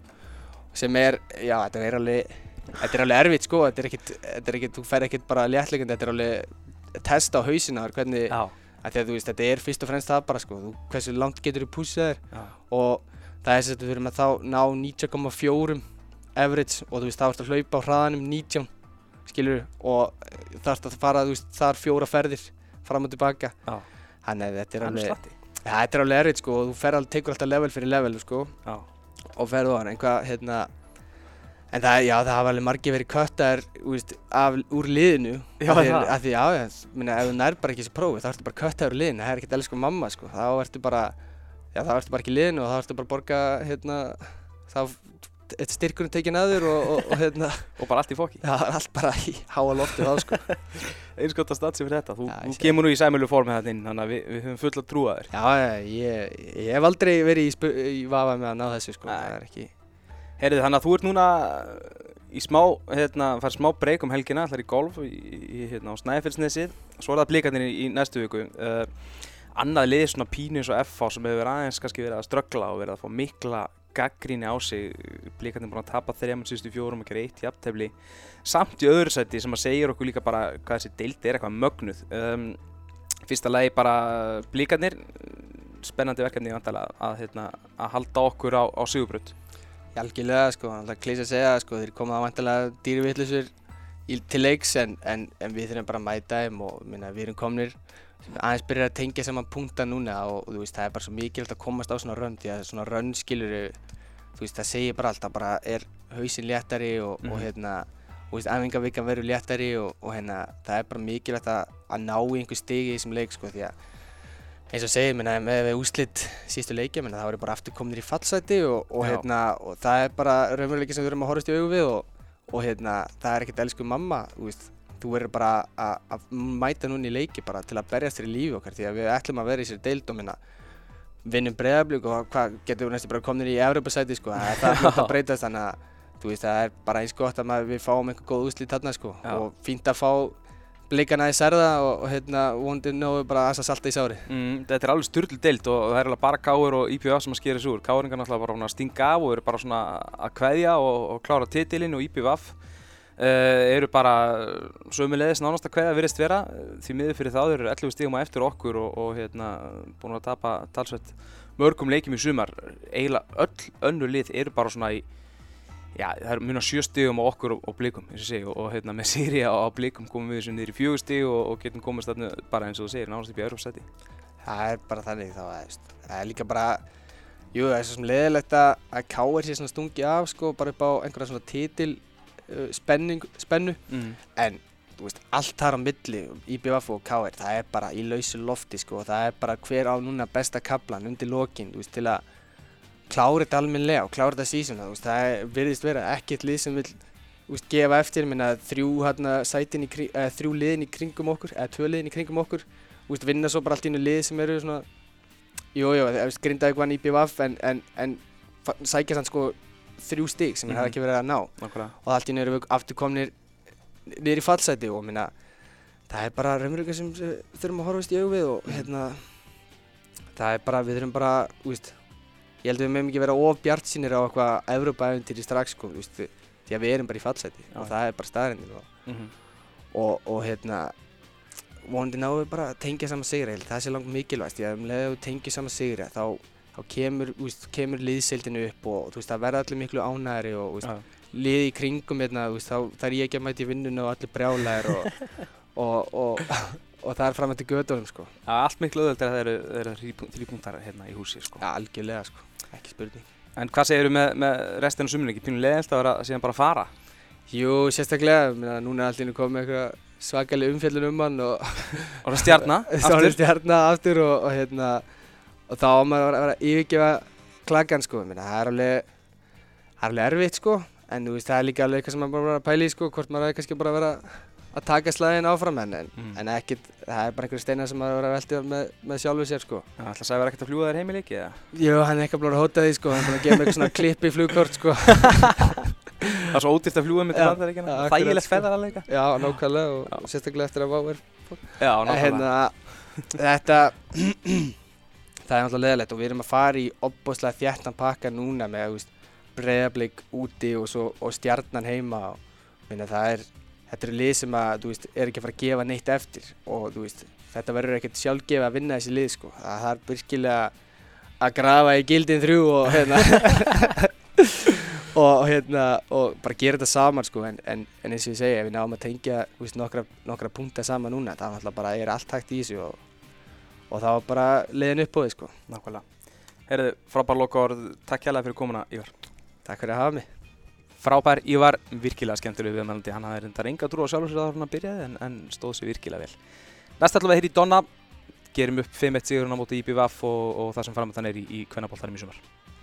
sem er, já þetta er alveg Þetta er alveg erfitt sko, þetta er ekkert, þetta er ekkert, þú fær ekkert bara léttlegund, þetta er alveg testa á hausina hvernig, að þú veist, þetta er fyrst og fremst það bara sko, þú, hversu langt getur þú púsað þér? Og það er þess að við þurfum að þá ná 90,4 average og þú veist, þá ert að hlaupa á hraðanum 19, skilur, og það ert að fara, veist, þar fjóra ferðir fram og tilbaka, þannig að þetta er alveg, ja, þetta er alveg erfitt sko og þú alveg, tekur alltaf level fyrir level sko. Já. og ferðu á hann, einhvað, hérna, En það, já, það hafa alveg margir verið köttar úr liðinu
Já,
því, af því, já, ég minna, ef þú nær bara ekki þessi prófi þá ertu bara köttar úr liðinu, það er ekkert elsku mamma, sko, þá ertu bara, já, þá ertu bara ekki í liðinu og þá ertu bara að borga, hérna, þá, eitt styrkurinn tekinn að þér og, og, og, hérna.
og bara allt í fokki.
Já, allt bara í háa loftu þá, sko.
Einskott að statsi fyrir þetta, þú, já, þú kemur nú í sæmjölu form með þetta inn, þannig að við, við höfum fulla trú að þér.
Já, ég, ég hef aldrei verið í, í vafa með að ná þessu, sko, það er ekki
Heyrðu þannig að þú ert núna í smá, hérna, fær smá breyk um helgina, ætlar í golf í, í, hérna, Snæfellsnesið, svo er það blíkarnir í, í næstu viku. Uh, annað lið svona pínu eins og FH sem hefur aðeins kannski verið að ströggla og verið að fá mikla gaggríni á sig, blíkarnir búin að tapa þrejum og síðustu fjórum og gera eitt í aftefli, samt í öðru sæti sem að segja okkur líka bara hvað þessi deildi er eitthvað mögnuð. Um, fyrsta lagi bara blíkarnir, spennandi verkefni að, að, hérna, að halda okkur á, á Sigurbrönd.
Algjörlega sko, alltaf klísa að segja sko, þeir koma á vantilega dýrvittlisur til leiks en, en, en við þurfum bara að mæta þeim og minna, við erum komnir aðeins byrjar að tengja saman punkta núna og, og veist það er bara svo mikilvægt að komast á svona rönn því að svona rönn skilur veist það segir bara alltaf bara er hausin léttari og, mm -hmm. og mhm. hérna æfingavíkan verður léttari og, og hérna það er bara mikilvægt að, að ná einhver stegi í þessum leik sko því að eins og segið, minna, með úslitt sístu leikja, minna, það voru bara aftur kominir í fallsæti og, og, hérna, og það er bara raunveruleiki sem við þurfum að horfast í augu við og, og hérna, það er ekkert elsku mamma, veist, þú verður bara að mæta núna í leiki bara til að berjast þér í lífi okkar því að við ætlum að vera í sér deild og minna, vinnum bregðarblík og hvað getur við næstu bara kominir í Európa-sæti sko, það er það að breytast þannig að veist, það er bara eins gott að við fáum einhver góð úslitt þarna sko Já. og fínt að fá blikana í serða og, og hérna vonandi náðu bara að salta í sári.
Mm, þetta er alveg styrlu deilt og það er alveg bara Káur og IPVF sem að skera þessu úr. Káuringar náttúrulega bara að stinga af og eru bara svona að kveðja og, og klára titilinn og IPVF uh, eh, eru bara sömulegis nánast að kveðja virðist vera því miður fyrir þá þeir eru 11 stígum að eftir okkur og, og hérna búin að tapa talsveit mörgum leikjum í sumar. Eiginlega öll önnu lið eru bara svona í Já, það er mjög sjö stígum á okkur og, og blíkum, eins og segja, og, og hérna, með séri á, á blíkum komum við í fjögur stíg og, og getum komast þarna bara eins og þú segir, náttúrulega upp í seti.
Það er bara þannig þá, veist, það er líka bara, jú, það er svo sem leðilegt að K.R. sé svona stungi af, sko, bara upp á einhverja svona títil uh, spennu, mm. en þú veist, allt þar á milli IBF og KR, það er bara í lausu lofti sko, og það er bara hver á núna besta kaplan undir lokin, þú veist, til að klára þetta almenlega og klára þetta sísona, það er, virðist vera ekkert lið sem vil, veist, gefa eftir, minna þrjú í kring, eða þrjú liðin í kringum okkur, eða tvö liðin í kringum okkur, veist, vinna svo bara allt í einu lið sem eru svona, jú, jú, það er grindaði vann IBF en, en, en fa- sækja sann sko þrjú stig sem mm. -hmm. ekki verið að ná
Nákvæmlega.
og allt í einu við aftur komnir niður í fallseti og minna það er bara raunveruleika sem þurfum að horfast í augu við og hérna það er bara, við þurfum bara, veist ég held að við meðum ekki vera of bjart sínir á eitthvað Evrópa-æventýri strax sko, þú veist, því að við erum bara í fallseti
Já.
og það er bara staðrindin og,
Mhm.
og, og hérna vonandi náum við bara að tengja saman sigra ég held að það sé langt mikilvægst, því að um leið að þú tengja saman sigra þá, þá kemur, veist, kemur liðseildinu upp og þú veist, það verða allir miklu ánægri og þú veist,
Já.
lið í kringum hérna, þú veist, þá þarf ég ekki að mæta í vinnuna og allir brjálæðir og, og, og, það er fram eftir gödunum sko.
Já, allt miklu auðvöld er að það eru, eru þrý- þrír punktar hérna í húsi sko.
Ja, algjörlega sko, ekki spurning.
En hvað segirðu með, með restina suminu ekki? Pínu leðilt að vera síðan bara að fara?
Jú, sérstaklega, minna, núna er allir komið eitthvað svakalig umfjöllun um hann og
Og það stjarnar, aftur.
stjarnar aftur og, og hérna og þá á maður að vera- að yfirgefa klakkan sko, minna, það er alveg það er alveg erfitt sko en þú veist, það er líka alveg eitthvað sem maður bara verður að pæla í sko hvort maður er kannski bara að vera að taka slæðin áfram en, en,
Mm.
en ekkit, það er bara einhverju steinar sem maður verður að velta með, með sjálfu sér sko
Já, ætla að verið ekkert að fljúa þér heim í leiki eða?
Jú, hann er eitthvað búin að hóta því sko, hann er búin að gefa mig eitthvað svona klippi flugkort sko
Það er svo ódýrt að fljúa með
Já, já, akkurat,
Þægilegt
sko.
feðarleika.
Já, nákvæmlega og sérstaklega eftir að váver
Já,
En
nákvæmlega.
hérna, þetta, þetta eru lið sem að, þú veist, er ekki að fara að gefa neitt eftir og, þú veist, þetta verður ekkert sjálfgefa að vinna þessi lið, sko. Það er virkilega að grafa í gildin þrjú og, hérna, og, hérna, og bara gera þetta saman, sko, en, en, en eins og ég segja, ef við náum að tengja, þú veist, nokkra, nokkra punkta saman núna, það er náttúrulega bara, er allt hægt í þessu og, og það var bara leiðin upp á því, sko.
Nákvæmlega. Herðu, frábær lokaorð, takk hjálpa fyrir komuna, Ívar.
Takk fyrir að hafa mig.
Frábær Ívar, virkilega skemmtileg viðmælandi. Hann hafði reyndar enga trú á sjálfur sér að hann byrjaði en, en stóð sér virkilega vel. Næst ætlum við að heyra í Donna, gerum upp 5-1 sigurinn á móti IBVF og, og það sem framöndan er í, í kvennaboltarum í sumar.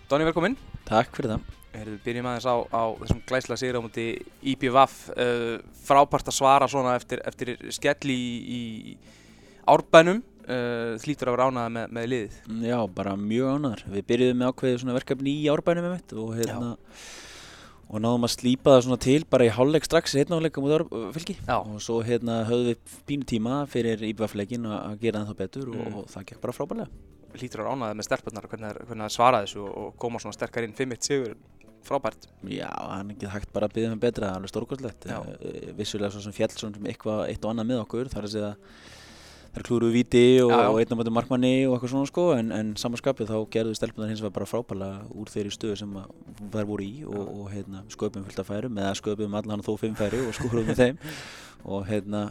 Donni, velkomin.
Takk fyrir það.
Heyrðu, byrjum aðeins á, á þessum glæslega sigur á móti IBVF. Uh, frábært að svara svona eftir, eftir skell í, í árbænum. Uh, hlýtur að vera ánæða með, með liðið.
Já, bara mjög ánæður. Við byrjuðum með ákveðið svona verkefni í árbænum með mitt og hérna og náðum að slípa það svona til bara í hálfleik strax í hérna hálfleika mútið fylki
Já.
og svo hérna höfðum við pínu tíma fyrir IBF-leikin að gera það þá betur og,
Mm.
og það gekk bara frábærlega.
Að vera ánæða með stelpunnar hvernig það svaraði þessu og, koma svona sterkar inn 5-1 sigur. Frábært.
Já, hann er ekki hægt bara að byggja með betra, það er alveg stórkvæmslegt.
Já.
Vissulega svo sem fjall svona eitthvað eitt og annað með okkur, þar að segja Það er klúruðu viti og, og einn á mætu markmanni og eitthvað svona sko en, en samanskapið þá gerðu stelpunar hins vegar bara frábælega úr þeirri stöðu sem þær voru í og, og hérna, sköpum fullt af færum eða sköpum allan þó fimm færi og skúrum með þeim. Og hérna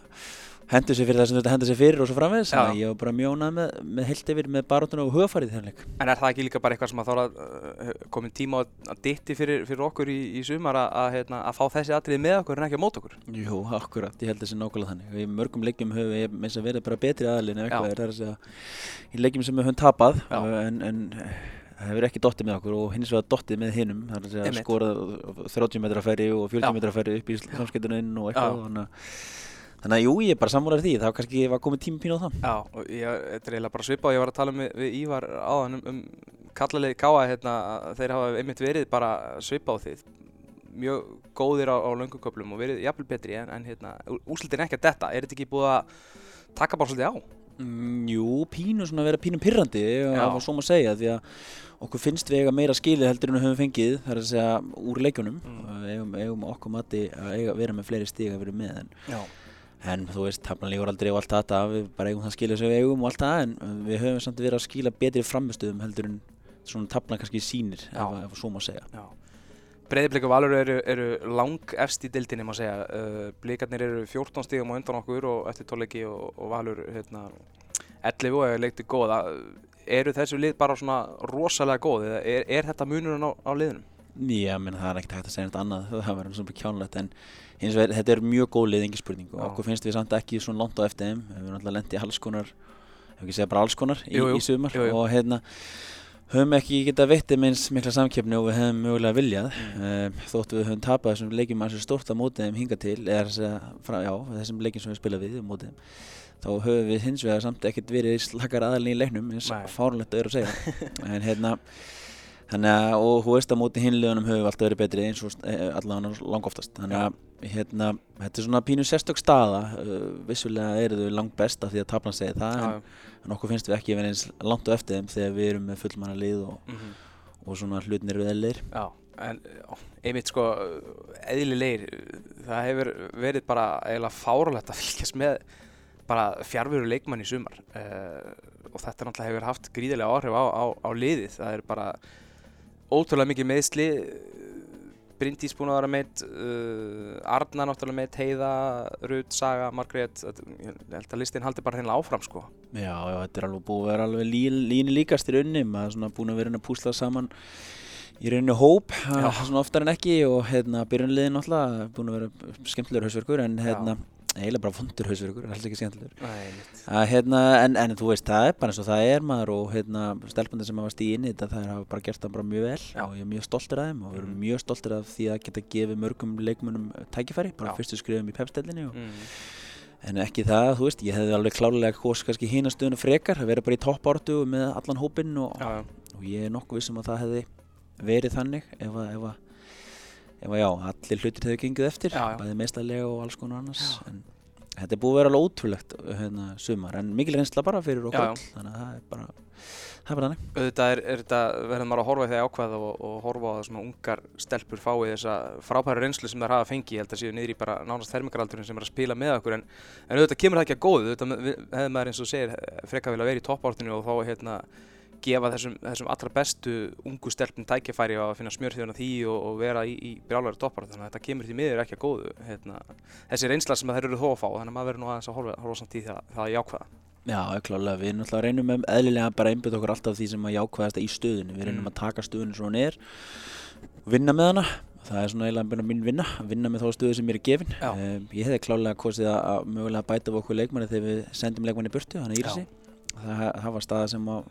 hendur sér fyrir það sem þetta hendur sér fyrir og svo framvegis. Þannig að ég var bara ánægð með, með heilt yfir með baróttuna og hugafarið þeirra leik.
En er það ekki líka bara eitthvað sem að þá að uh, komin tíma að ditti fyrir, fyrir okkur í, í sumar að, að, hérna, að fá þessi atriði með okkur en ekki á mót okkur?
Jú, akkurat, ég held þessi nákvæmlega þannig. Og í mörgum leikjum höfum við meins að verið bara betri aðalinn ef eitthvað. Að í leikjum sem við höfum tapað en, en það hefur ekki dottið með okkur og hins vegar dottið með hinum. Það er að skorað 30 metra færi og 40
Já.
metra færi upp í samskiptunum og eitthvað. Þannig að jú, ég er bara sammálar því, þá kannski var komið tími pínu á það.
Já, og ég, þetta er eiginlega bara svipað og ég var að tala um við, Ívar áðan um, um kallalegi káa hérna, þeir hafa einmitt verið bara svipað á þið mjög góðir á, á lönguköplum og verið jafnvel betri en, en hérna, úslitin er ekki að detta, er þetta ekki búið að taka bara svolítið á?
Mm, jú, pínu svona að vera pínu pirrandi, það var svo maður að segja, því að okkur finnst við eiga meira skilið heldur en við höfum fengið, það er að segja úr leikjunum,
mm.
eigum, eigum okkur mati að eiga, vera með fleiri stíg að vera með, en,
Já.
En þú veist, taflan líkur aldrei og allt þetta, við bara eigum það skilið sem við eigum og allt það, en við höfum samt verið að skila betri framistöðum heldur en svona taflan kannski sínir, ef, ef svo má segja.
Já. Breiðblik og Valur eru, eru lang efst í dildinni má segja. Uh, blikarnir eru 14 stígum á undan okkur og eftir tóleiki og, og Valur hérna, 11 og hefur leikti góða. Eru þessu lið bara svona rosalega góð eða er, er þetta munurinn á, á liðunum?
Já, menn það er ekkert hægt að segja eitthvað annað, það verður svona kjánulegt en hins vegar, þetta er mjög góð lið, engin spurning og okkur finnst við samt ekki svona langt á þeim. Við erum alltaf lendið alls konar ef ekki segja bara alls konar í,
Jú, jú,
í sumar
jú,
og hérna höfum ekki getað veitt meins mikla samkeppni og við hefum mögulega viljað. Mm. þóttu við höfum tapað þessum leikjum að þessu stórt á mótið þeim hinga til eða þessum leikjum sem við spila við mótið þeim þá höfum við hins vegar samt ekkert verið slakar aðalinn í leiknum eins fárlegt að vera að segja. En hérna Þannig að, og þú veist að móti hinlegunum höfum við alltaf verið betri eins og eh, allavega langoftast. Þannig að, hérna, þetta er svona pínu sérstök staða. Uh, vissulega eru þau langt best af því að taplan segir það, en, en okkur finnst við ekki verið eins langt á eftir þeim þegar við erum með fullmanna lið og,
Mhm.
og svona hlutinir við eðlir.
Já, en einmitt sko eðlilegir, það hefur verið bara eiginlega fáralegt að fylgjast með bara fjárveru leikmann í sumar uh, og þetta náttúrulega hefur haft gríðilega áhrif á, á, á liðið, það er bara ótrúlega mikið meðsli Bryndís búin að vera meitt uh, Arna náttúrulega meitt Heiða, Rut, Saga, Margrét ég held að listin haldi bara hreinlega áfram sko
Já, já, þetta er alveg búið að vera alveg lí, líni líkast í rauninni, maður svona búin að vera að púsla saman í rauninni hóp,
Já.
svona oftar en ekki og hérna byrjunliðin náttúrulega búin að vera skemmtilegur hausverkur en hérna eiginlega bara vondur hausverkur, alls ekki skemmtilegur. Hérna, en, en þú veist, það er bara eins og það er maður og hérna, stelpandi sem hafa stíð inn í þetta það hafa bara gert það bara mjög vel
Já.
og ég er mjög stoltur af þeim og við erum
Mhm.
mjög stoltur af því að geta gefið mörgum leikmunum tækifæri, bara
Já.
fyrstu skrifum í pepstellinni og,
mm.
en ekki það, þú veist, ég hefði alveg klálega kos kannski hína stöðuna frekar að vera bara í toppáratu með allan hópinn og, og ég er nokkuð vissum að það hefði verið þannig ef að, ef að, ef að já, allir hlutir hefur gengið eftir,
Já, já.
bæði meðstæðlega og alls konar annars en þetta er búið að vera alveg ótrúlegt hérna, sumar, en mikil reynsla bara fyrir okkur öll, þannig að það er bara það er bara þannig.
auðvitað er, er þetta, verður maður að horfa í þegar ákveða og, og horfa á það svona ungar stelpur fái þessa frábæru reynslu sem þær hafa fengið, ég held að séu niður í bara nánast þermingaraldurinn sem er að spila með okkur en, en auðvitað kemur það ekki að góðu, auðvitað hefði maður eins og segir frekar vilja vera í toppártinu og þá hérna gefa þessum, þessum allra bestu ungu stelpum tækifæri á að finna smjörþjóðan því og, og vera í, í brjálari toppar þannig að þetta kemur því miður ekki að góðu hérna, þessi reynsla sem þær eru þó að fá þannig að maður verður nú aðeins að horfa, horfa samt í það, það jákvæða.
Já, klálega, við náttúrulega reynum með eðlilega bara einbytta okkur alltaf því sem að jákvæðast í stöðunni, við reynum
Mm.
að taka stöðunni svo er vinna með hana. Það er svona eiginlega mín vinna vinna með þá stöðu sem mér er gefin.
Já.
um, ég hefði klálega kosið að, mögulega bæta við okkur leikmanni þegar við sendum leikmanni burtu, hann er Írisi það, það var staða sem að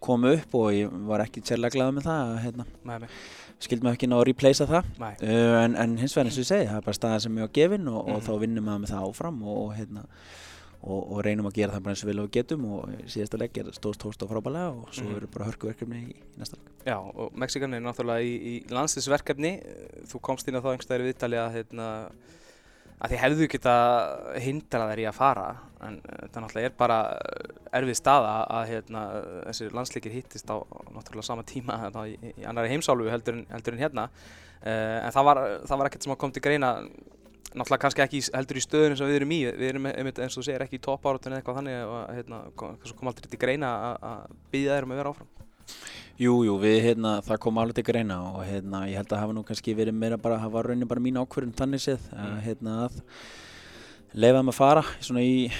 koma upp og ég var ekki sérlega glaða með það að hérna,
með mig,
skildum ekki ná að replacea það
Nei.
uh, en, en hins vegar eins og ég segi, það er bara staða sem ég var gefin og, og
Mhm.
þá vinnum við með það áfram og, og, hérna, og, og reynum að gera það bara eins og vel og getum og síðasta leik er stóðst tóst og frábælega og svo
Mhm.
eru bara hörkuverkefni í, í næsta leik
Já, og Mexikan er náttúrulega í, í landslisverkefni. Þú komst inn á þá einhverstaðir viðtali að, hérna, að þið hefðu geta hindrað þær í að fara, en uh, þetta náttúrulega er bara uh, erfið staða að hérna, þessi landsleikir hittist á náttúrulega sama tíma hérna, í, í annari heimsálfu heldur en, heldur en hérna. Uh, en það var, það var ekkert sem kom til greina, náttúrulega kannski ekki heldur í stöðunum sem við erum í, við erum eins og þú segir ekki í toppáratun eða eitthvað þannig og hérna, kom, kom aldrei til greina að- byggja þær um að vera áfram.
Jú, jú, við, hérna, það kom alveg til greina og hérna, ég held að hafa nú kannski verið meira bara, það var raunin bara mín ákvörðun þannig séð að,
Mm.
hérna, að leifa þeim að fara svona í,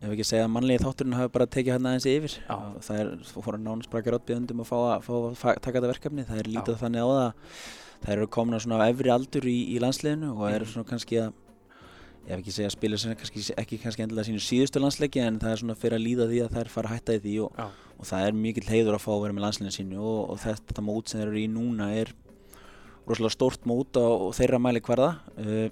ef ekki segja að mannlegi þátturinn hafi bara tekið hérna aðeins yfir
Já.
og það er, þú fór að nánast bara ekki ráttbjöðundum að fá að, fá að taka þetta verkefni, það er lítið þannig á það það eru komna svona á efri aldur í, í landsliðinu og eru
Mhm.
svona kannski að ég hef ekki segja að spila sem kannski, ekki kannski endilega sínu síðustu landsleiki en það er svona fyrir að líða því að þær fara að hætta í því og,
Já.
Og það er mikill heiður að fá að vera með landsliðinu sínu og, og þetta mót sem þeir eru í núna er rosalega stórt mót á þeirra mæli hverða uh,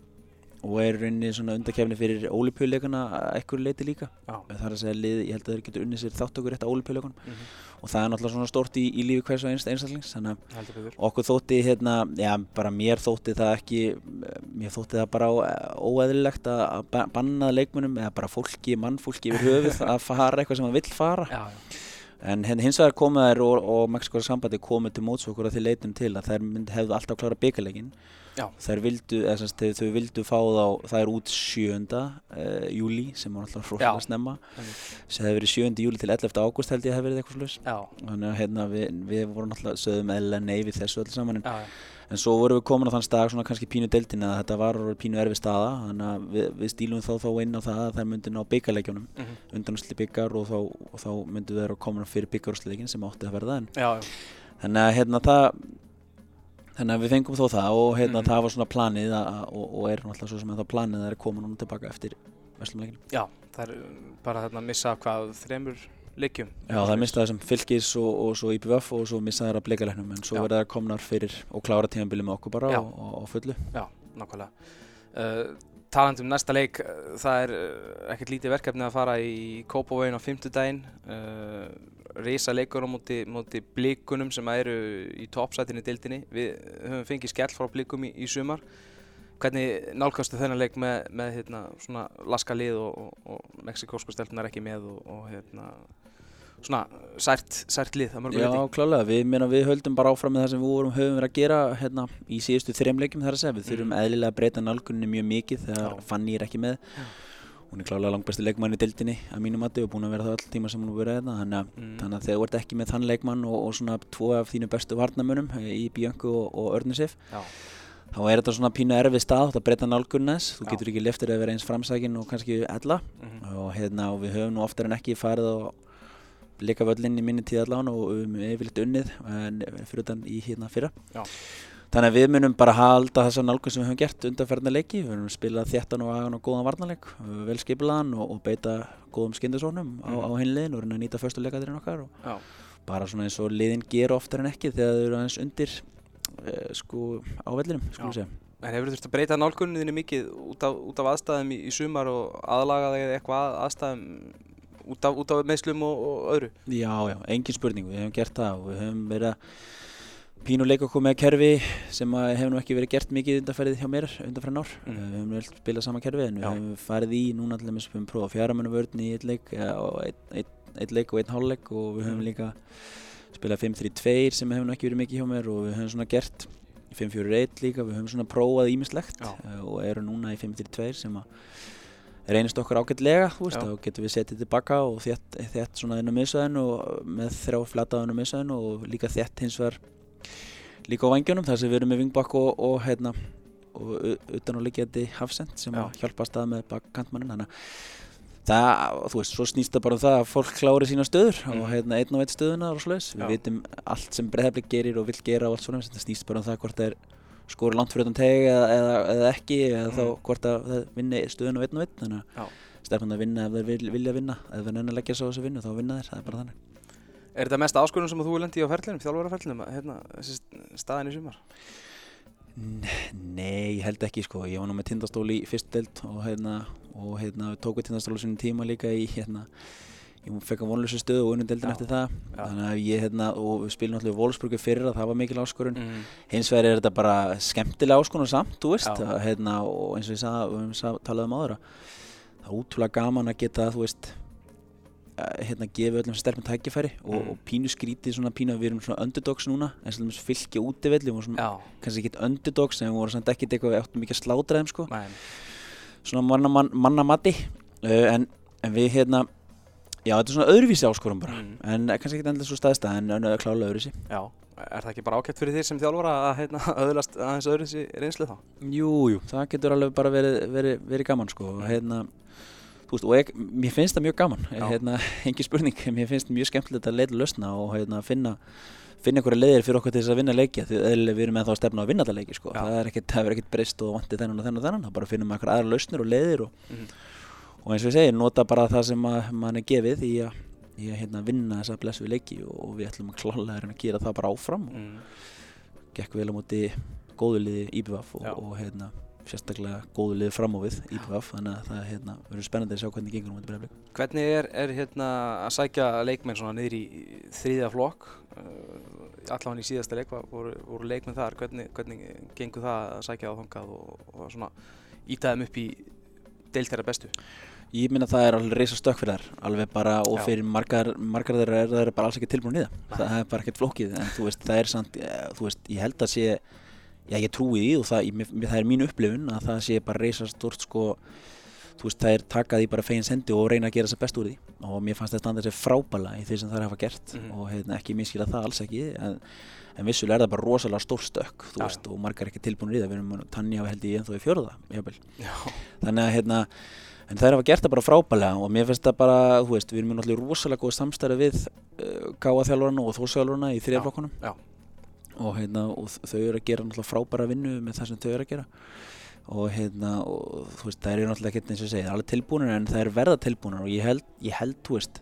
og er rauninni svona undakefni fyrir ólipjuleikana að ekkur leiti líka.
Já.
það er að segja lið, ég held að þeir getur unnið sér þáttökur rétt á ólipjuleikunum
Mm
og það er náttúrulega svona stórt í, í lífi hvers og einst einstaklings þannig að okkur þótti hérna, já bara mér þótti það ekki, mér þótti það bara ó- óeðlilegt að að ba- banna leikmunum eða bara fólki, mannfólki yfir höfuð að fara eitthvað sem það vill fara.
Já, já.
En hérna hins vegar komið þær og, og Mexiko's sambandi komið til móts okkur að því leitum til að þær hefðu alltaf klára byggalegin
Já.
þær vildu, eða sem sagt, þau, vildu fá þá það er út 7. Uh, júli sem var alltaf
Já.
rosalega snemma sem hefði verið 7. júli til 11. ágúst held ég hefði verið eitthvað slús þannig að hérna, við, við vorum alltaf sögðum eðlilega nei við þessu öll saman en,
já, já.
En svo vorum við komin á þann stað svona kannski pínu deildin að þetta var pínu erfi staða þannig að við, við stílum þá þá inn á það að þær myndi ná byggarleikjunum
Mhm.
undanúsli byggar og þá, og þá myndu þeir að koma fyrir byggarúsleikin sem átti að verða en
Já, já.
þannig að hérna það þannig að við fengum þó það og hérna,
Mhm.
það var svona planið að, og, og er náttúrulega svo sem að það planið að er koma núna tilbaka eftir Vestlumleikinu.
Já, það er bara þarna að missa hvað þremur leikjum.
Já, það er mistað þessum fylgis og, og svo IPVF og svo mistað þeirra bleikalegnum en svo verða það komnar fyrir og klára tímanbili með okkur bara og, og, og fullu.
Já, nákvæmlega. Uh, talandi um næsta leik, uh, það er uh, ekkert lítið verkefni að fara í Kópavóin á fimmtudaginn. Uh, Risa leikur á móti, móti blíkunum sem eru í toppsætinni í deildinni. Við höfum fengið skell frá blíkum í, í sumar. Hvernig nálgastu þennan leik með, með hérna, laska lið og, og, og mexikósku stelpunar ekki með og, og hérna, svona sært, sært lið að mörgu
Já, klálega, við, meina, við höldum bara áfram með það sem við vorum, höfum verið að gera hérna, í síðustu þrejum leikjum þar að segja. Við þurfum
Mhm.
eðlilega að breyta nálgunni mjög mikið þegar. Fanny er ekki með.
Já.
Hún er klálega langbæsti leikmann í dildinni að mínu mati og búin að vera það all tíma sem hún er verið hérna. Þannig að,
Mm.
þannig að þegar þú ert ekki með þann leikmann og, og svona tvo af þínu bestu varnamönum í Bjöngu og, og Örnisif,
Já,
þá er þetta svona pínu erfið stað, þetta breyta nálgunni þess. Þú getur ekki leftir að vera eins framsækin og kannski ella.
mhm,
og hérna og við höfum nú oftar en ekki farið á leika völlinn í minni tíð allan og við höfum yfirleitt unnið fyrir utan í hérna fyrra.
Já.
þannig að við munum bara halda þessa nálgun sem við höfum gert undanferðna leiki. Við höfum spilað þéttan og agan og góðan varnarleik vel skipilaðan og, og beita góðum skindasónum á,
Mhm.
á hinliðin og reyna að nýta förstu leikaðurinn okkar bara svona eins og liðin gera oftar en ekki þegar þau eru aðeins undir uh, sko á vellinum skulum segja.
En hefur þurft að breyta nálgunniðinni mikið út af, út af aðstæðum í, í sumar og aðlaga þig eitthvað að aðstæðum út af, af meðslum og, og öðru?
Já, já, engin spurning, við hefum gert það og við höfum verið að pínu leika okkur með kerfi sem hefur nú ekki verið gert mikið undanferðið hjá mér undanferðin ár.
Mm.
Við höfum vel spilað sama kerfi en við
Já.
höfum farið í núna dæmis við höfum prófað fjáramennu vörn í eitt leik ja, og eitt, eitt, eitt leik og einn hálfleik og við höfum
Mm.
líka spilað 5-3-2 sem hefur nú ekki verið mikið hjá mér og við höfum svona gert 5-4-1 líka, við höfum svona prófað ímislegt uh, og eru núna í 5-3-2 sem að reynist okkur ágætlega, þá getum við setið tilbaka og þétt, þétt svona inn á miðsvæðinu og með þrjá flataðan á miðsvæðinu og líka þétt hins vegar líka á vangjunum þar sem við erum með vingbakk og, og hérna og utan á líkjandi hafsend sem hjálpa að stað með bakkantmannin þannig að það, þú veist, svo snýst það bara um það að fólk klári sína stöður og
Mhm.
hérna einn og einn stöðuna og svoleiðis, við vitum allt sem breyðarblik gerir og vill gera og allt svona, það snýst bara um það hvort það er skori langt fyrir utan teg eða, eða, eða ekki eða þá
Mhm.
hvort að það vinni stöðuna og einn og einn þannig að stefnum að vinna ef þeir vil, vilja vinna ef þeir nenni að leggja svo á þessu vinnu þá vinna þeir, það er bara þannig
Er þetta mest áskorun sem þú er lendi á ferlinum, þjálfaraferlinum, hérna, staðin í sumar?
Nei, ég held ekki sko, ég var nú með tindastól í fyrst deild og hérna, og hérna við tókum tindastól á sinni tíma líka í hérna ég fekk að vonlösu stöðu og unnum deildin eftir það.
Já.
þannig að ég hérna, og spilum náttúrulega Wolfsburgu fyrir að það var mikil áskorun.
Mm.
hins vegar er þetta bara skemmtilega áskorun samt, þú veist, að, hérna, og eins og ég sagði, við höfum sa- talað um áður að það er útrúlega gaman að geta, þú veist að, hérna, gefa öllum stelpum tækifæri og,
Mm.
og pínu skrítið svona pínu að við erum svona underdogs núna eins og þess fylgja útivelli, við vorum svona
Já,
kannski ekkert underdogs en við vorum samt ekkert eitthvað við áttum ekki að slátra þeim sko. Svona manna, man, manna mati. Uh, en, en við hérna já þetta er svona öðruvísi áskorum bara
Mm.
en kannski ekkert endilega svo staðstæð en en klálega öðruvísi
já. Er það ekki bara ágætt fyrir þér sem þjálfara að hérna, öðlast aðeins öðru þessi reynslu þá?
jú, jú, það getur alveg bara verið, verið, verið gaman sko og hérna þú veist, og ég, mér finnst það mjög gaman
Já.
hérna, engin spurning, mér finnst mjög skemmtilegt að leita lausna og hérna finna finna einhverja leiðir fyrir okkur til þess að vinna leiki því eðlilega við erum með þá að stefna á að vinna þetta leiki sko. Það er ekkert, það er breyst og vantið þennan og þennan og þennan, þá bara finnum við einhverja aðra lausnir og leiðir og
Mhm.
Og eins og ég segi, nota bara það sem mann er gefið í að, í að hérna, vinna þessa blessu leiki og, og við ætlum að klálega að gera það bara áfram og
Mm.
gekk vel á móti góðu liði IPVF og, og hérna, sérstaklega góðu liði fram á við IPVF þannig að það hérna, verður spennandi að sjá hvernig gengur á móti breyflik
Hvernig er, er hérna, að sækja leikmenn niður í þriðja flokk? Uh, allavega í síðasta leik voru, voru leikmenn þar. Hvernig, hvernig gengur það að sækja á þangað og, og svona íta þeim upp í deilt þeirra bestu?
Ég minna það er alveg reysa stökk fyrir þær. Alveg bara og fyrir margar, margar þeirra er það bara alls ekki tilbúin í það. Það er bara ekkert flókið en þú veist, það er samt, eh, þú veist, ég held að sé já, ég trúi því og það, ég, mér- það er mín upplifun að það sé bara reysa stort sko, þú veist, það er takað því bara fegins hendi og reyna að gera þess að best úr því. Og mér fannst þetta standa sér frábæla í því sem það hafa gert.
Mhm.
og hérna, ekki miskila það alls ekki en, en vissulega er það bara rosalega stór
Já,
veist, og margar ekki tilbúin í það. Við erum tannja held ég ennþá í
Já.
þannig að hérna en þær hafa gert það bara frábælega og mér finnst það bara, þú veist, við erum náttúrulega rosalega góð samstæði við uh, gáða þjálfurana og þósþjálfurana í
já.
og, hérna, og þau eru að gera náttúrulega frábæra vinnu með það sem þau eru að gera og hérna, og veist, það eru náttúrulega ekki eins og segi, það er alveg tilbúinir en það er verða tilbúinir og ég held, ég held, þú veist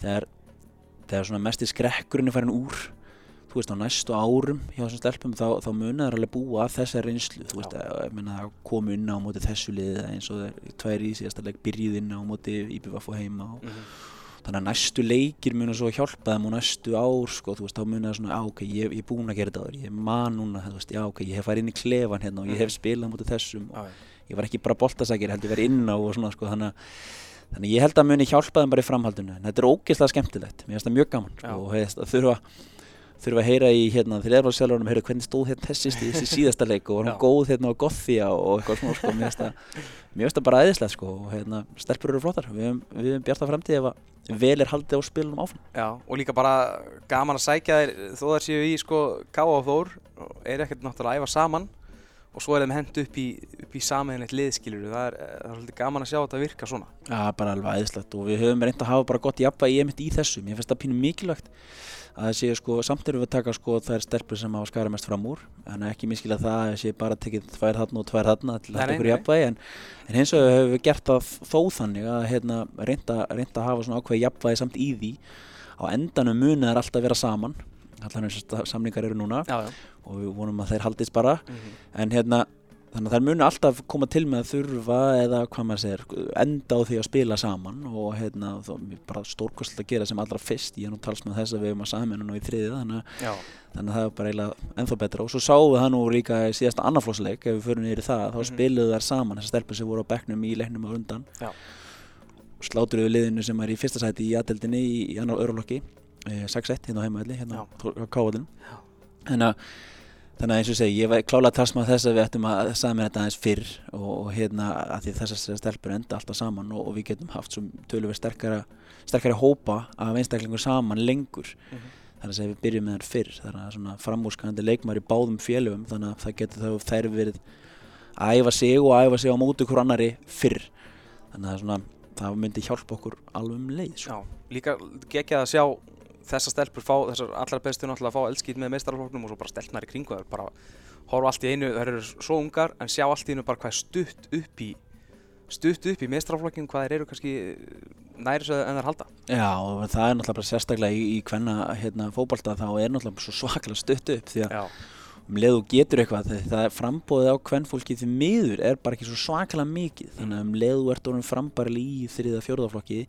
þegar, þegar svona mest í skrekkurinn er farin úr þú veist, á næstu árum hjá þessum stelpum þá, þá munið það alveg búa að þessar reynslu. Þú veist, að, að koma inn á móti þessu liðið eins og þeir tværi í síðasta leik byrjið inn á móti IBVF og heima og
Mhm.
Þannig að næstu leikir munu svo hjálpa þeim og næstu ár sko, þú veist, þá munu það svona, á ok, ég, ég er búinn að gera þetta áður, ég man núna, þú veist, já ok, ég hef farið inn í klefan hérna og ég hef spilað mútið þessum
Já,
og
já.
ég var ekki bara boltasækir, heldur verið inn á og svona, sko, þannig að Þannig að ég held að muni hjálpa þeim bara í framhaldinu en þetta er ógeðslega skemmtilegt, mér finnst það mjög gaman sko,
Já.
og hefst, að þurfa, þurfa að heyra í hérna, á sjálfurinn heyra hvernig stóð hérna þessi stíð, þessi síðasta leik og var hún góð hérna á Gothia og eitthvað svona sko, mér finnst það, bara æðislegt sko, og hérna, stelpur eru flottar. Við höfum- við höfum bjarta framtíð ef að vel er haldið á spilunum áfram.
Já, og líka bara gaman að sækja þér þó þær séu í sko Ká og Þór er ekkert náttúrulega að æfa saman og svo er þeim hent upp í, í sameðinleitt liðskilur það er, það er svolítið gaman að sjá þetta virka svona.
Já, bara alveg æðislegt og við höfum reynd að hafa bara gott jafnvægi einmitt í þessu, mér finnst það pínu mikilvægt að það sé sko, samt erum við að taka sko þær stelpur sem hafa skara mest fram úr. En ekki miskila það að það sé bara tekið tvær þarna og tvær þarna til að
nei,
ykkur jafnvægi. En, en hins vegar höfum við gert það þó þannig að hérna, reynda að hafa svona ákveði jafnvægi samt í því. Á endanum munið er alltaf að vera saman eins og samlingar eru núna.
Já, já.
Og við vonum að þeir haldist bara.
Mhm.
en hérna þannig að þær munu alltaf koma til með að þurfa eða hvað maður segir enda á því að spila saman og hérna þá er bara stórkostlega að gera sem allra fyrst. Ég er nú talsmað þess að við erum að saman nú í þriðið þannig, þannig að það er bara eiginlega ennþá betra. Og svo sáum við það nú líka í síðasta annarflósleik ef við förum í það þá
Mhm.
spiluðu þær saman þessar stelpur sem voru á bekknum í leiknum á undan.
Já.
slátruðu liðinu sem er í fyrsta sæti í aðdeldinni í, annar örulokki 6-1 hérna á heimaðli hérna á káallinu
Já.
þannig að Þannig að eins og segi, ég var klálega talsmað þess að við ættum að sagði mér þetta aðeins fyrr og, og hérna að því þessar stelpur enda alltaf saman og, og við getum haft svo töluvert sterkara, sterkara hópa af einstaklingur saman lengur.
Mhm.
Þannig að við byrjum með þær fyrr, þannig að svona framúrskanandi leikmar í báðum félögum þannig að það getur þá þær verið að æfa sig og að æfa sig á móti hver annari fyrr. Þannig að svona, það myndi hjálpa okkur alveg um leið. Sko.
já Líka geggjað að sjá þessar stelpur fá, þessar allar bestu náttúrulega að fá eldskýt með meistarafloknum og svo bara stelpnar í kringu þær bara horfa allt í einu, þær eru svo ungar en sjá allt í einu bara hvað stutt upp í stutt upp í meistaraflokkin hvað þær eru kannski næri svo en þær halda.
Já, og það er náttúrulega bara sérstaklega í, í hvenna hérna, fótbolta þá er náttúrulega svo svakalega stutt upp því að
Já,
um leið þú getur eitthvað því það er frambóðið á hvennfólki því miður er bara ekki svo svakalega mikið. Þannig að um leið þú ert orðin frambarli í þriða fjórðaflokki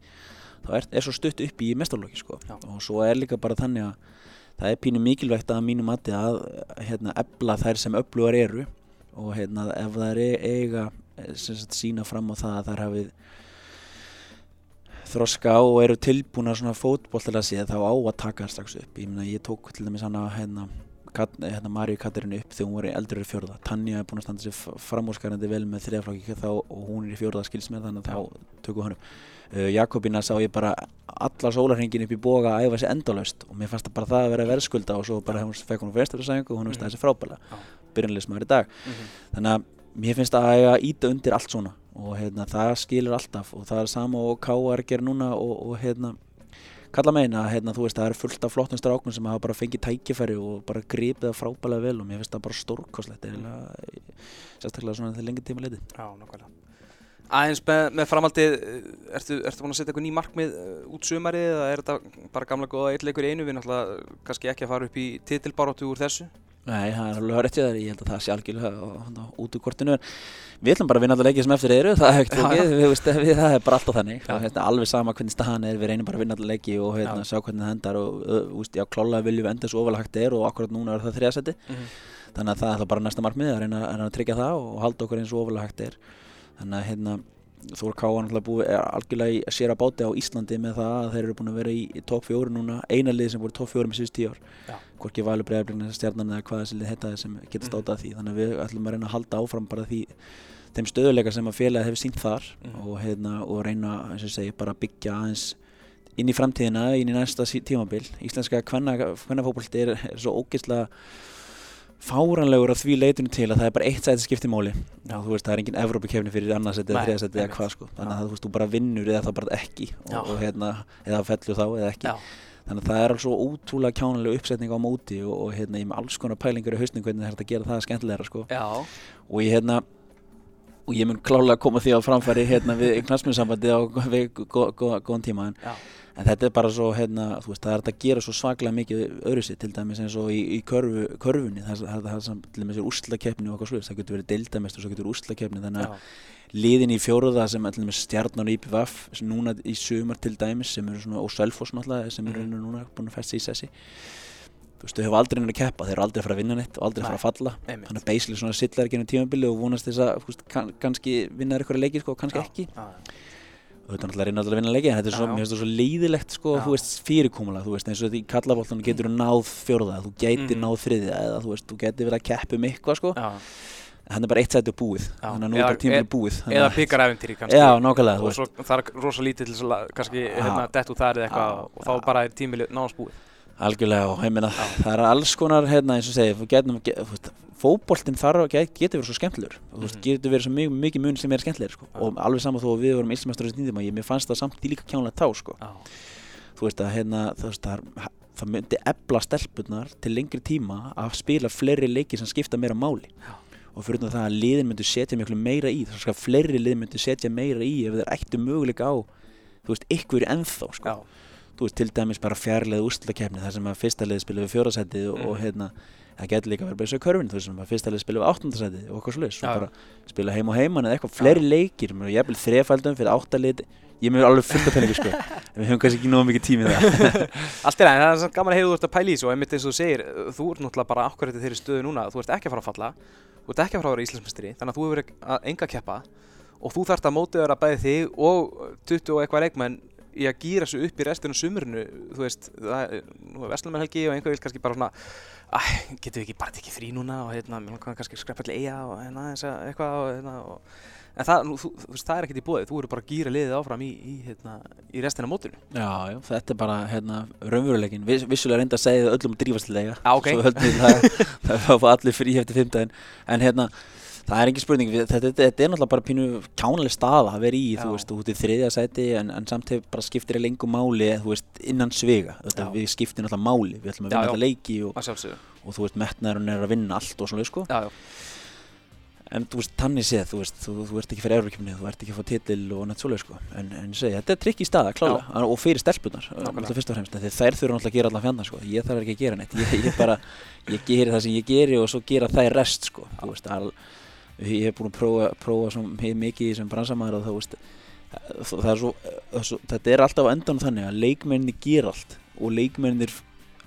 þá er, er svo stutt upp í mestarlokki sko. Og svo er líka bara þannig að það er pínu mikilvægt að mínu mati að hérna, ebla þær sem öflugar eru og hérna, ef þær e- eiga sagt, sína fram á það að þær hafið þroska og eru tilbúna svona fótboltilega séð þá á að taka strax upp ég, meina, ég tók til dæmis hana hérna, hérna Maríu Katarinu upp þegar hún var eldur í fjórða Tanja er búin að standa sér framúrskarandi vel með þriðaflokki þá og hún er í fjórða skilsmið þannig að þá tökum hann upp uh, Jakobina sá ég bara alla sólarhengin upp í boga að æfa sér endalaust og mér fannst það bara það að vera verðskulda og svo bara hún fekk hún fyrstöfisæðingu og hún veist
Mhm.
þessi frábæla
Já.
byrjanleismæður í dag
Mhm.
þannig að mér finnst það að eiga íta undir allt svona og hérna, það skilur alltaf og það er sama og K.R. gerir núna og, og hérna, kalla meina að hérna, það er fullt af flottum stráknum sem hafa bara fengið tækifæri og bara gripið það frábælega vel og mér finnst það bara stórkoslegt eiginlega, sérstaklega svona þegar lengi tíma leiti
Já, nákvæmlega. Aðeins með, með framhaldið, eh, ertu, ertu búin að setja eitthvað ný markmið uh, út sumarið eða er þetta bara gamla góða eitthleikur í einu? Við náttúrulega kannski ekki að fara upp í titilbaróttu úr þessu
Nei, það er alveg rétt í það, ég held að það sé algjörlega út úr kortinu. En við ætlum bara að vinna alla leikið sem eftir eru, það er ekkert ekki, við, veist, við, það er bara alltaf þannig, það hérna, alveg sama hvernig staðan er, við reynum bara að vinna alla leiki og
Já.
sjá hvernig það endar og uh, klálega viljum við enda svo ofalega hægt er og akkurat núna er það þriðasetti, þannig að það er bara næsta markmið að reyna, að reyna að tryggja það og halda okkur eins og ofalega hægt er, þannig að hérna, Þór Káa náttúrulega búið er algjörlega í sér að báti á Íslandi með það að þeir eru búin að vera í, topp fjóru núna. Eina lið sem voru topp fjóru með síðust tíu ár. Hvorki Valur Breiðablíkna stjarnan eða hvað þessi lið heitaði sem geta
Mhm.
státað því. Þannig að við ætlum að reyna að halda áfram bara því þeim stöðuleika sem að félagið hefur sínt þar
Mhm.
og, hérna, og reyna segi bara að byggja aðeins inn í framtíðina, inn í næsta tímabil. Íslenska kvennafókbalti er, er svo ógeðslega fáranlegur að því leitinu til að það er bara eitt sæti skipti máli.
Já.
veist það er engin Evrópukefni fyrir annarsæti eða þriðasæti eða hvað sko. þannig að þú veist þú bara vinnur eða það bara ekki og, og hérna eða fellur þá eða ekki.
Já.
þannig að það er alveg ótrúlega kjánulega uppsetning á móti og, og hérna, ég með alls konar pælingar í hausning hvernig það er að gera það skemmtilegra sko. Og ég hérna og ég mun klálega koma því á framfæri hérna við knastmjönsambandi á góðan tíma en, en þetta er bara svo hérna, þú veist, það er að gera svo svaklega mikið öðru sér til dæmis eins og í, í körfu, körfunni það er það sem til dæmis er úrslakefni og eitthvað slúðist, það getur verið deildamestur og svo getur úrslakefni þannig að liðin í fjóruða sem til dæmis stjarnan og IPVF núna í sumar til dæmis sem eru svona og Selfoss náttúrulega sem eru
Mhm.
núna búin að festa í sessi. Þú veist, þau hefur aldrei nefnir að keppa, þeir eru aldrei að fara að vinna neitt og aldrei að fara að falla.
einmitt.
þannig að basically svona silla er genið tímabili og vonast þess að kannski vinna þær eitthvað leiki sko, kannski
Já,
ekki.
Já,
þetta er náttúrulega reyna alltaf að vinna leiki en þetta er svo, mér finnst það svo leiðilegt sko,
Já.
þú veist, fyrirkomulega, þú veist, eins og því í kallabóltanum getur þú náð fjórða, þú gætir
Mhm.
náð þriðja eða þú veist, þú gætir verið að keppa um eitthvað sko,
já.
en hann er bara eitt sæti búið.
Já.
þannig að nú er bara tímabili
e-
búið þannig
Eða
að-
píkaræfintýri kannski.
Já, nákvæmlega,
Og svo það er rosa lítið til þess að kannski hérna, dett út þar eða eitthvað og þá bara er tímili nánast búið
algjörlega og ég meina, það er alls konar hérna, eins og segja, fótboltinn þarf að get, getur verið svo skemmtilegur og veist,
Mhm.
getur verið svo mikið, mikið mun sem er skemmtilegur sko.
Já.
og alveg saman þó að við vorum þessum tíma, ég, mér fannst það samt í líka kjánlega tá sko.
Já,
þú veist að hérna, það, er- það myndi ebla stelpunar til lengri tíma að spila fleiri leiki sem skipta meira máli
Já.
og fyrir það að liðin myndi setja miklu meira í þess að fleiri lið myndi setja meira í ef þeir ættu möguleika á þú veist, ykkur ennþá sko. Þú veist, til dæmis bara fjarlæð úrslutakefni þar sem að fyrsta lið spila við fjórasætið og, og
Mhm.
hérna, það getur líka verið bara þessu körfin þú veist, sem að fyrsta lið spila við áttundasætið og svoleiðis,
Já.
og bara spila heim og heiman eða eitthvað fleiri leikir, mér er jafnvel þrefaldum fyrir áttalið, ég mér alveg fullt af penningu sko, en við höfum kannski ekki nógu mikið tími það
Allt er aðeins, það er samt gaman að heyra þú ert að pæla í þessu og einmitt eins og þú segir, þú ert náttúrulega bara akkurat í þeirri stöðu núna, þú ert ekki að fara að falla þú ert ekki að fara að vera Íslandsmestri, þannig að þú hefur að enga að keppa og þú þarft að mótiðara bæði þig og 20 og eitthvað leikmenn í að gýra sig upp í restunum sumurinu, þú veist, það er, nú er Vestluminn helgi og einhver vil kannski bara svona æ, getum við ekki bara tekið frí núna og hérna, mér langar kannski að skreppa allir eiga og hérna, að eitthvað og hérna og En það, nú, þú, þú veist, það er ekkert í bóði, þú eru bara að gýra liðið áfram í, í, hérna, í restina af mótinu.
Já, já, þetta er bara hérna, raunveruleikin, Viss, vissulega reynda að segja það öllum drífastlega
Já, ok.
svo höldum við það, það fá allir frí eftir fimmtæðin, en hérna það er engin spurning, þetta, þetta, þetta er náttúrulega bara pínu kjánaleg staða að vera í,
Já.
þú veist, ert í þriðja sæti en, en samt hefur bara skiptir í lengu máli, þú veist, innan svega, þetta, við skiptir náttúrulega máli, við ætlum að vinna
já.
þetta leiki og,
sjálfsögðu.
og þú veist, metnaðurinn er að vinna allt og svona, sko,
Já, já.
en þú veist, tannig séð, þú veist, þú, þú ert ekki fyrir eurokjöfni, þú ert ekki að fá titil og nætt svoleið, sko, en, en ég segi, þetta er trikk í staða, klálega, og fyrir stelpunar,
Nákvæmlega.
náttúrulega fyrst og fremst, þær þurfa náttúrulega að gera allan fjandar, sko, ég þarf ekki að gera neitt, ég, ég bara, ég geri það sem ég geri og svo gera þær rest, sko, þú veist, all, ég hef búin að prófa, prófa svo mikið sem bransamæður og þú veist, það er svo, það svo, þetta er alltaf á endan þannig að leikmenninni gera allt og leikmenninir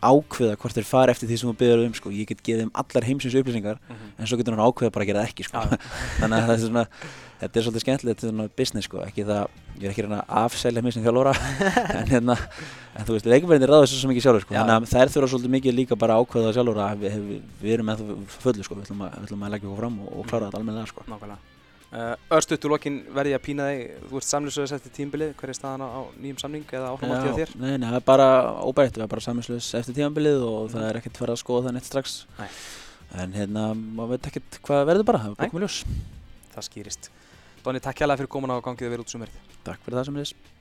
ákveða hvort þeir fara eftir því sem þú byrjar um, sko, ég get geið þeim allar heimsins upplýsingar
Mhm.
en svo getur hann ákveða bara að gera það ekki sko. Þannig að það er svona þetta er svolítið skemmtilegt, þetta er svona business sko. ekki það, ég er ekki reyna að afselja mig sem þjálfóra en hérna en þú veist, leikmennir ráða þessu svo mikið sjálfur sko. Þannig að þær þurfa svolítið mikið líka bara ákveða sjálfur að við, við, við erum með það fullu sko. við, ætlum að, við ætlum að leggja okkur fram og, og klára þetta almennilega sko.
Nákvæmlega. Uh, Örstuðt úr lokin verði ég að pína þig, þú ert samlisöðis eftir tímbilið, hver er staðan á, á nýjum samning eða áframáttíð á þér?
Nei, nei, það er bara óbært, við erum bara saminslöðs eftir tímanbilið og það er ekkert farið að skoða það það
Það. Donni, takk hjálpa fyrir komin á gangið verið út sumerið.
Takk fyrir það sem þess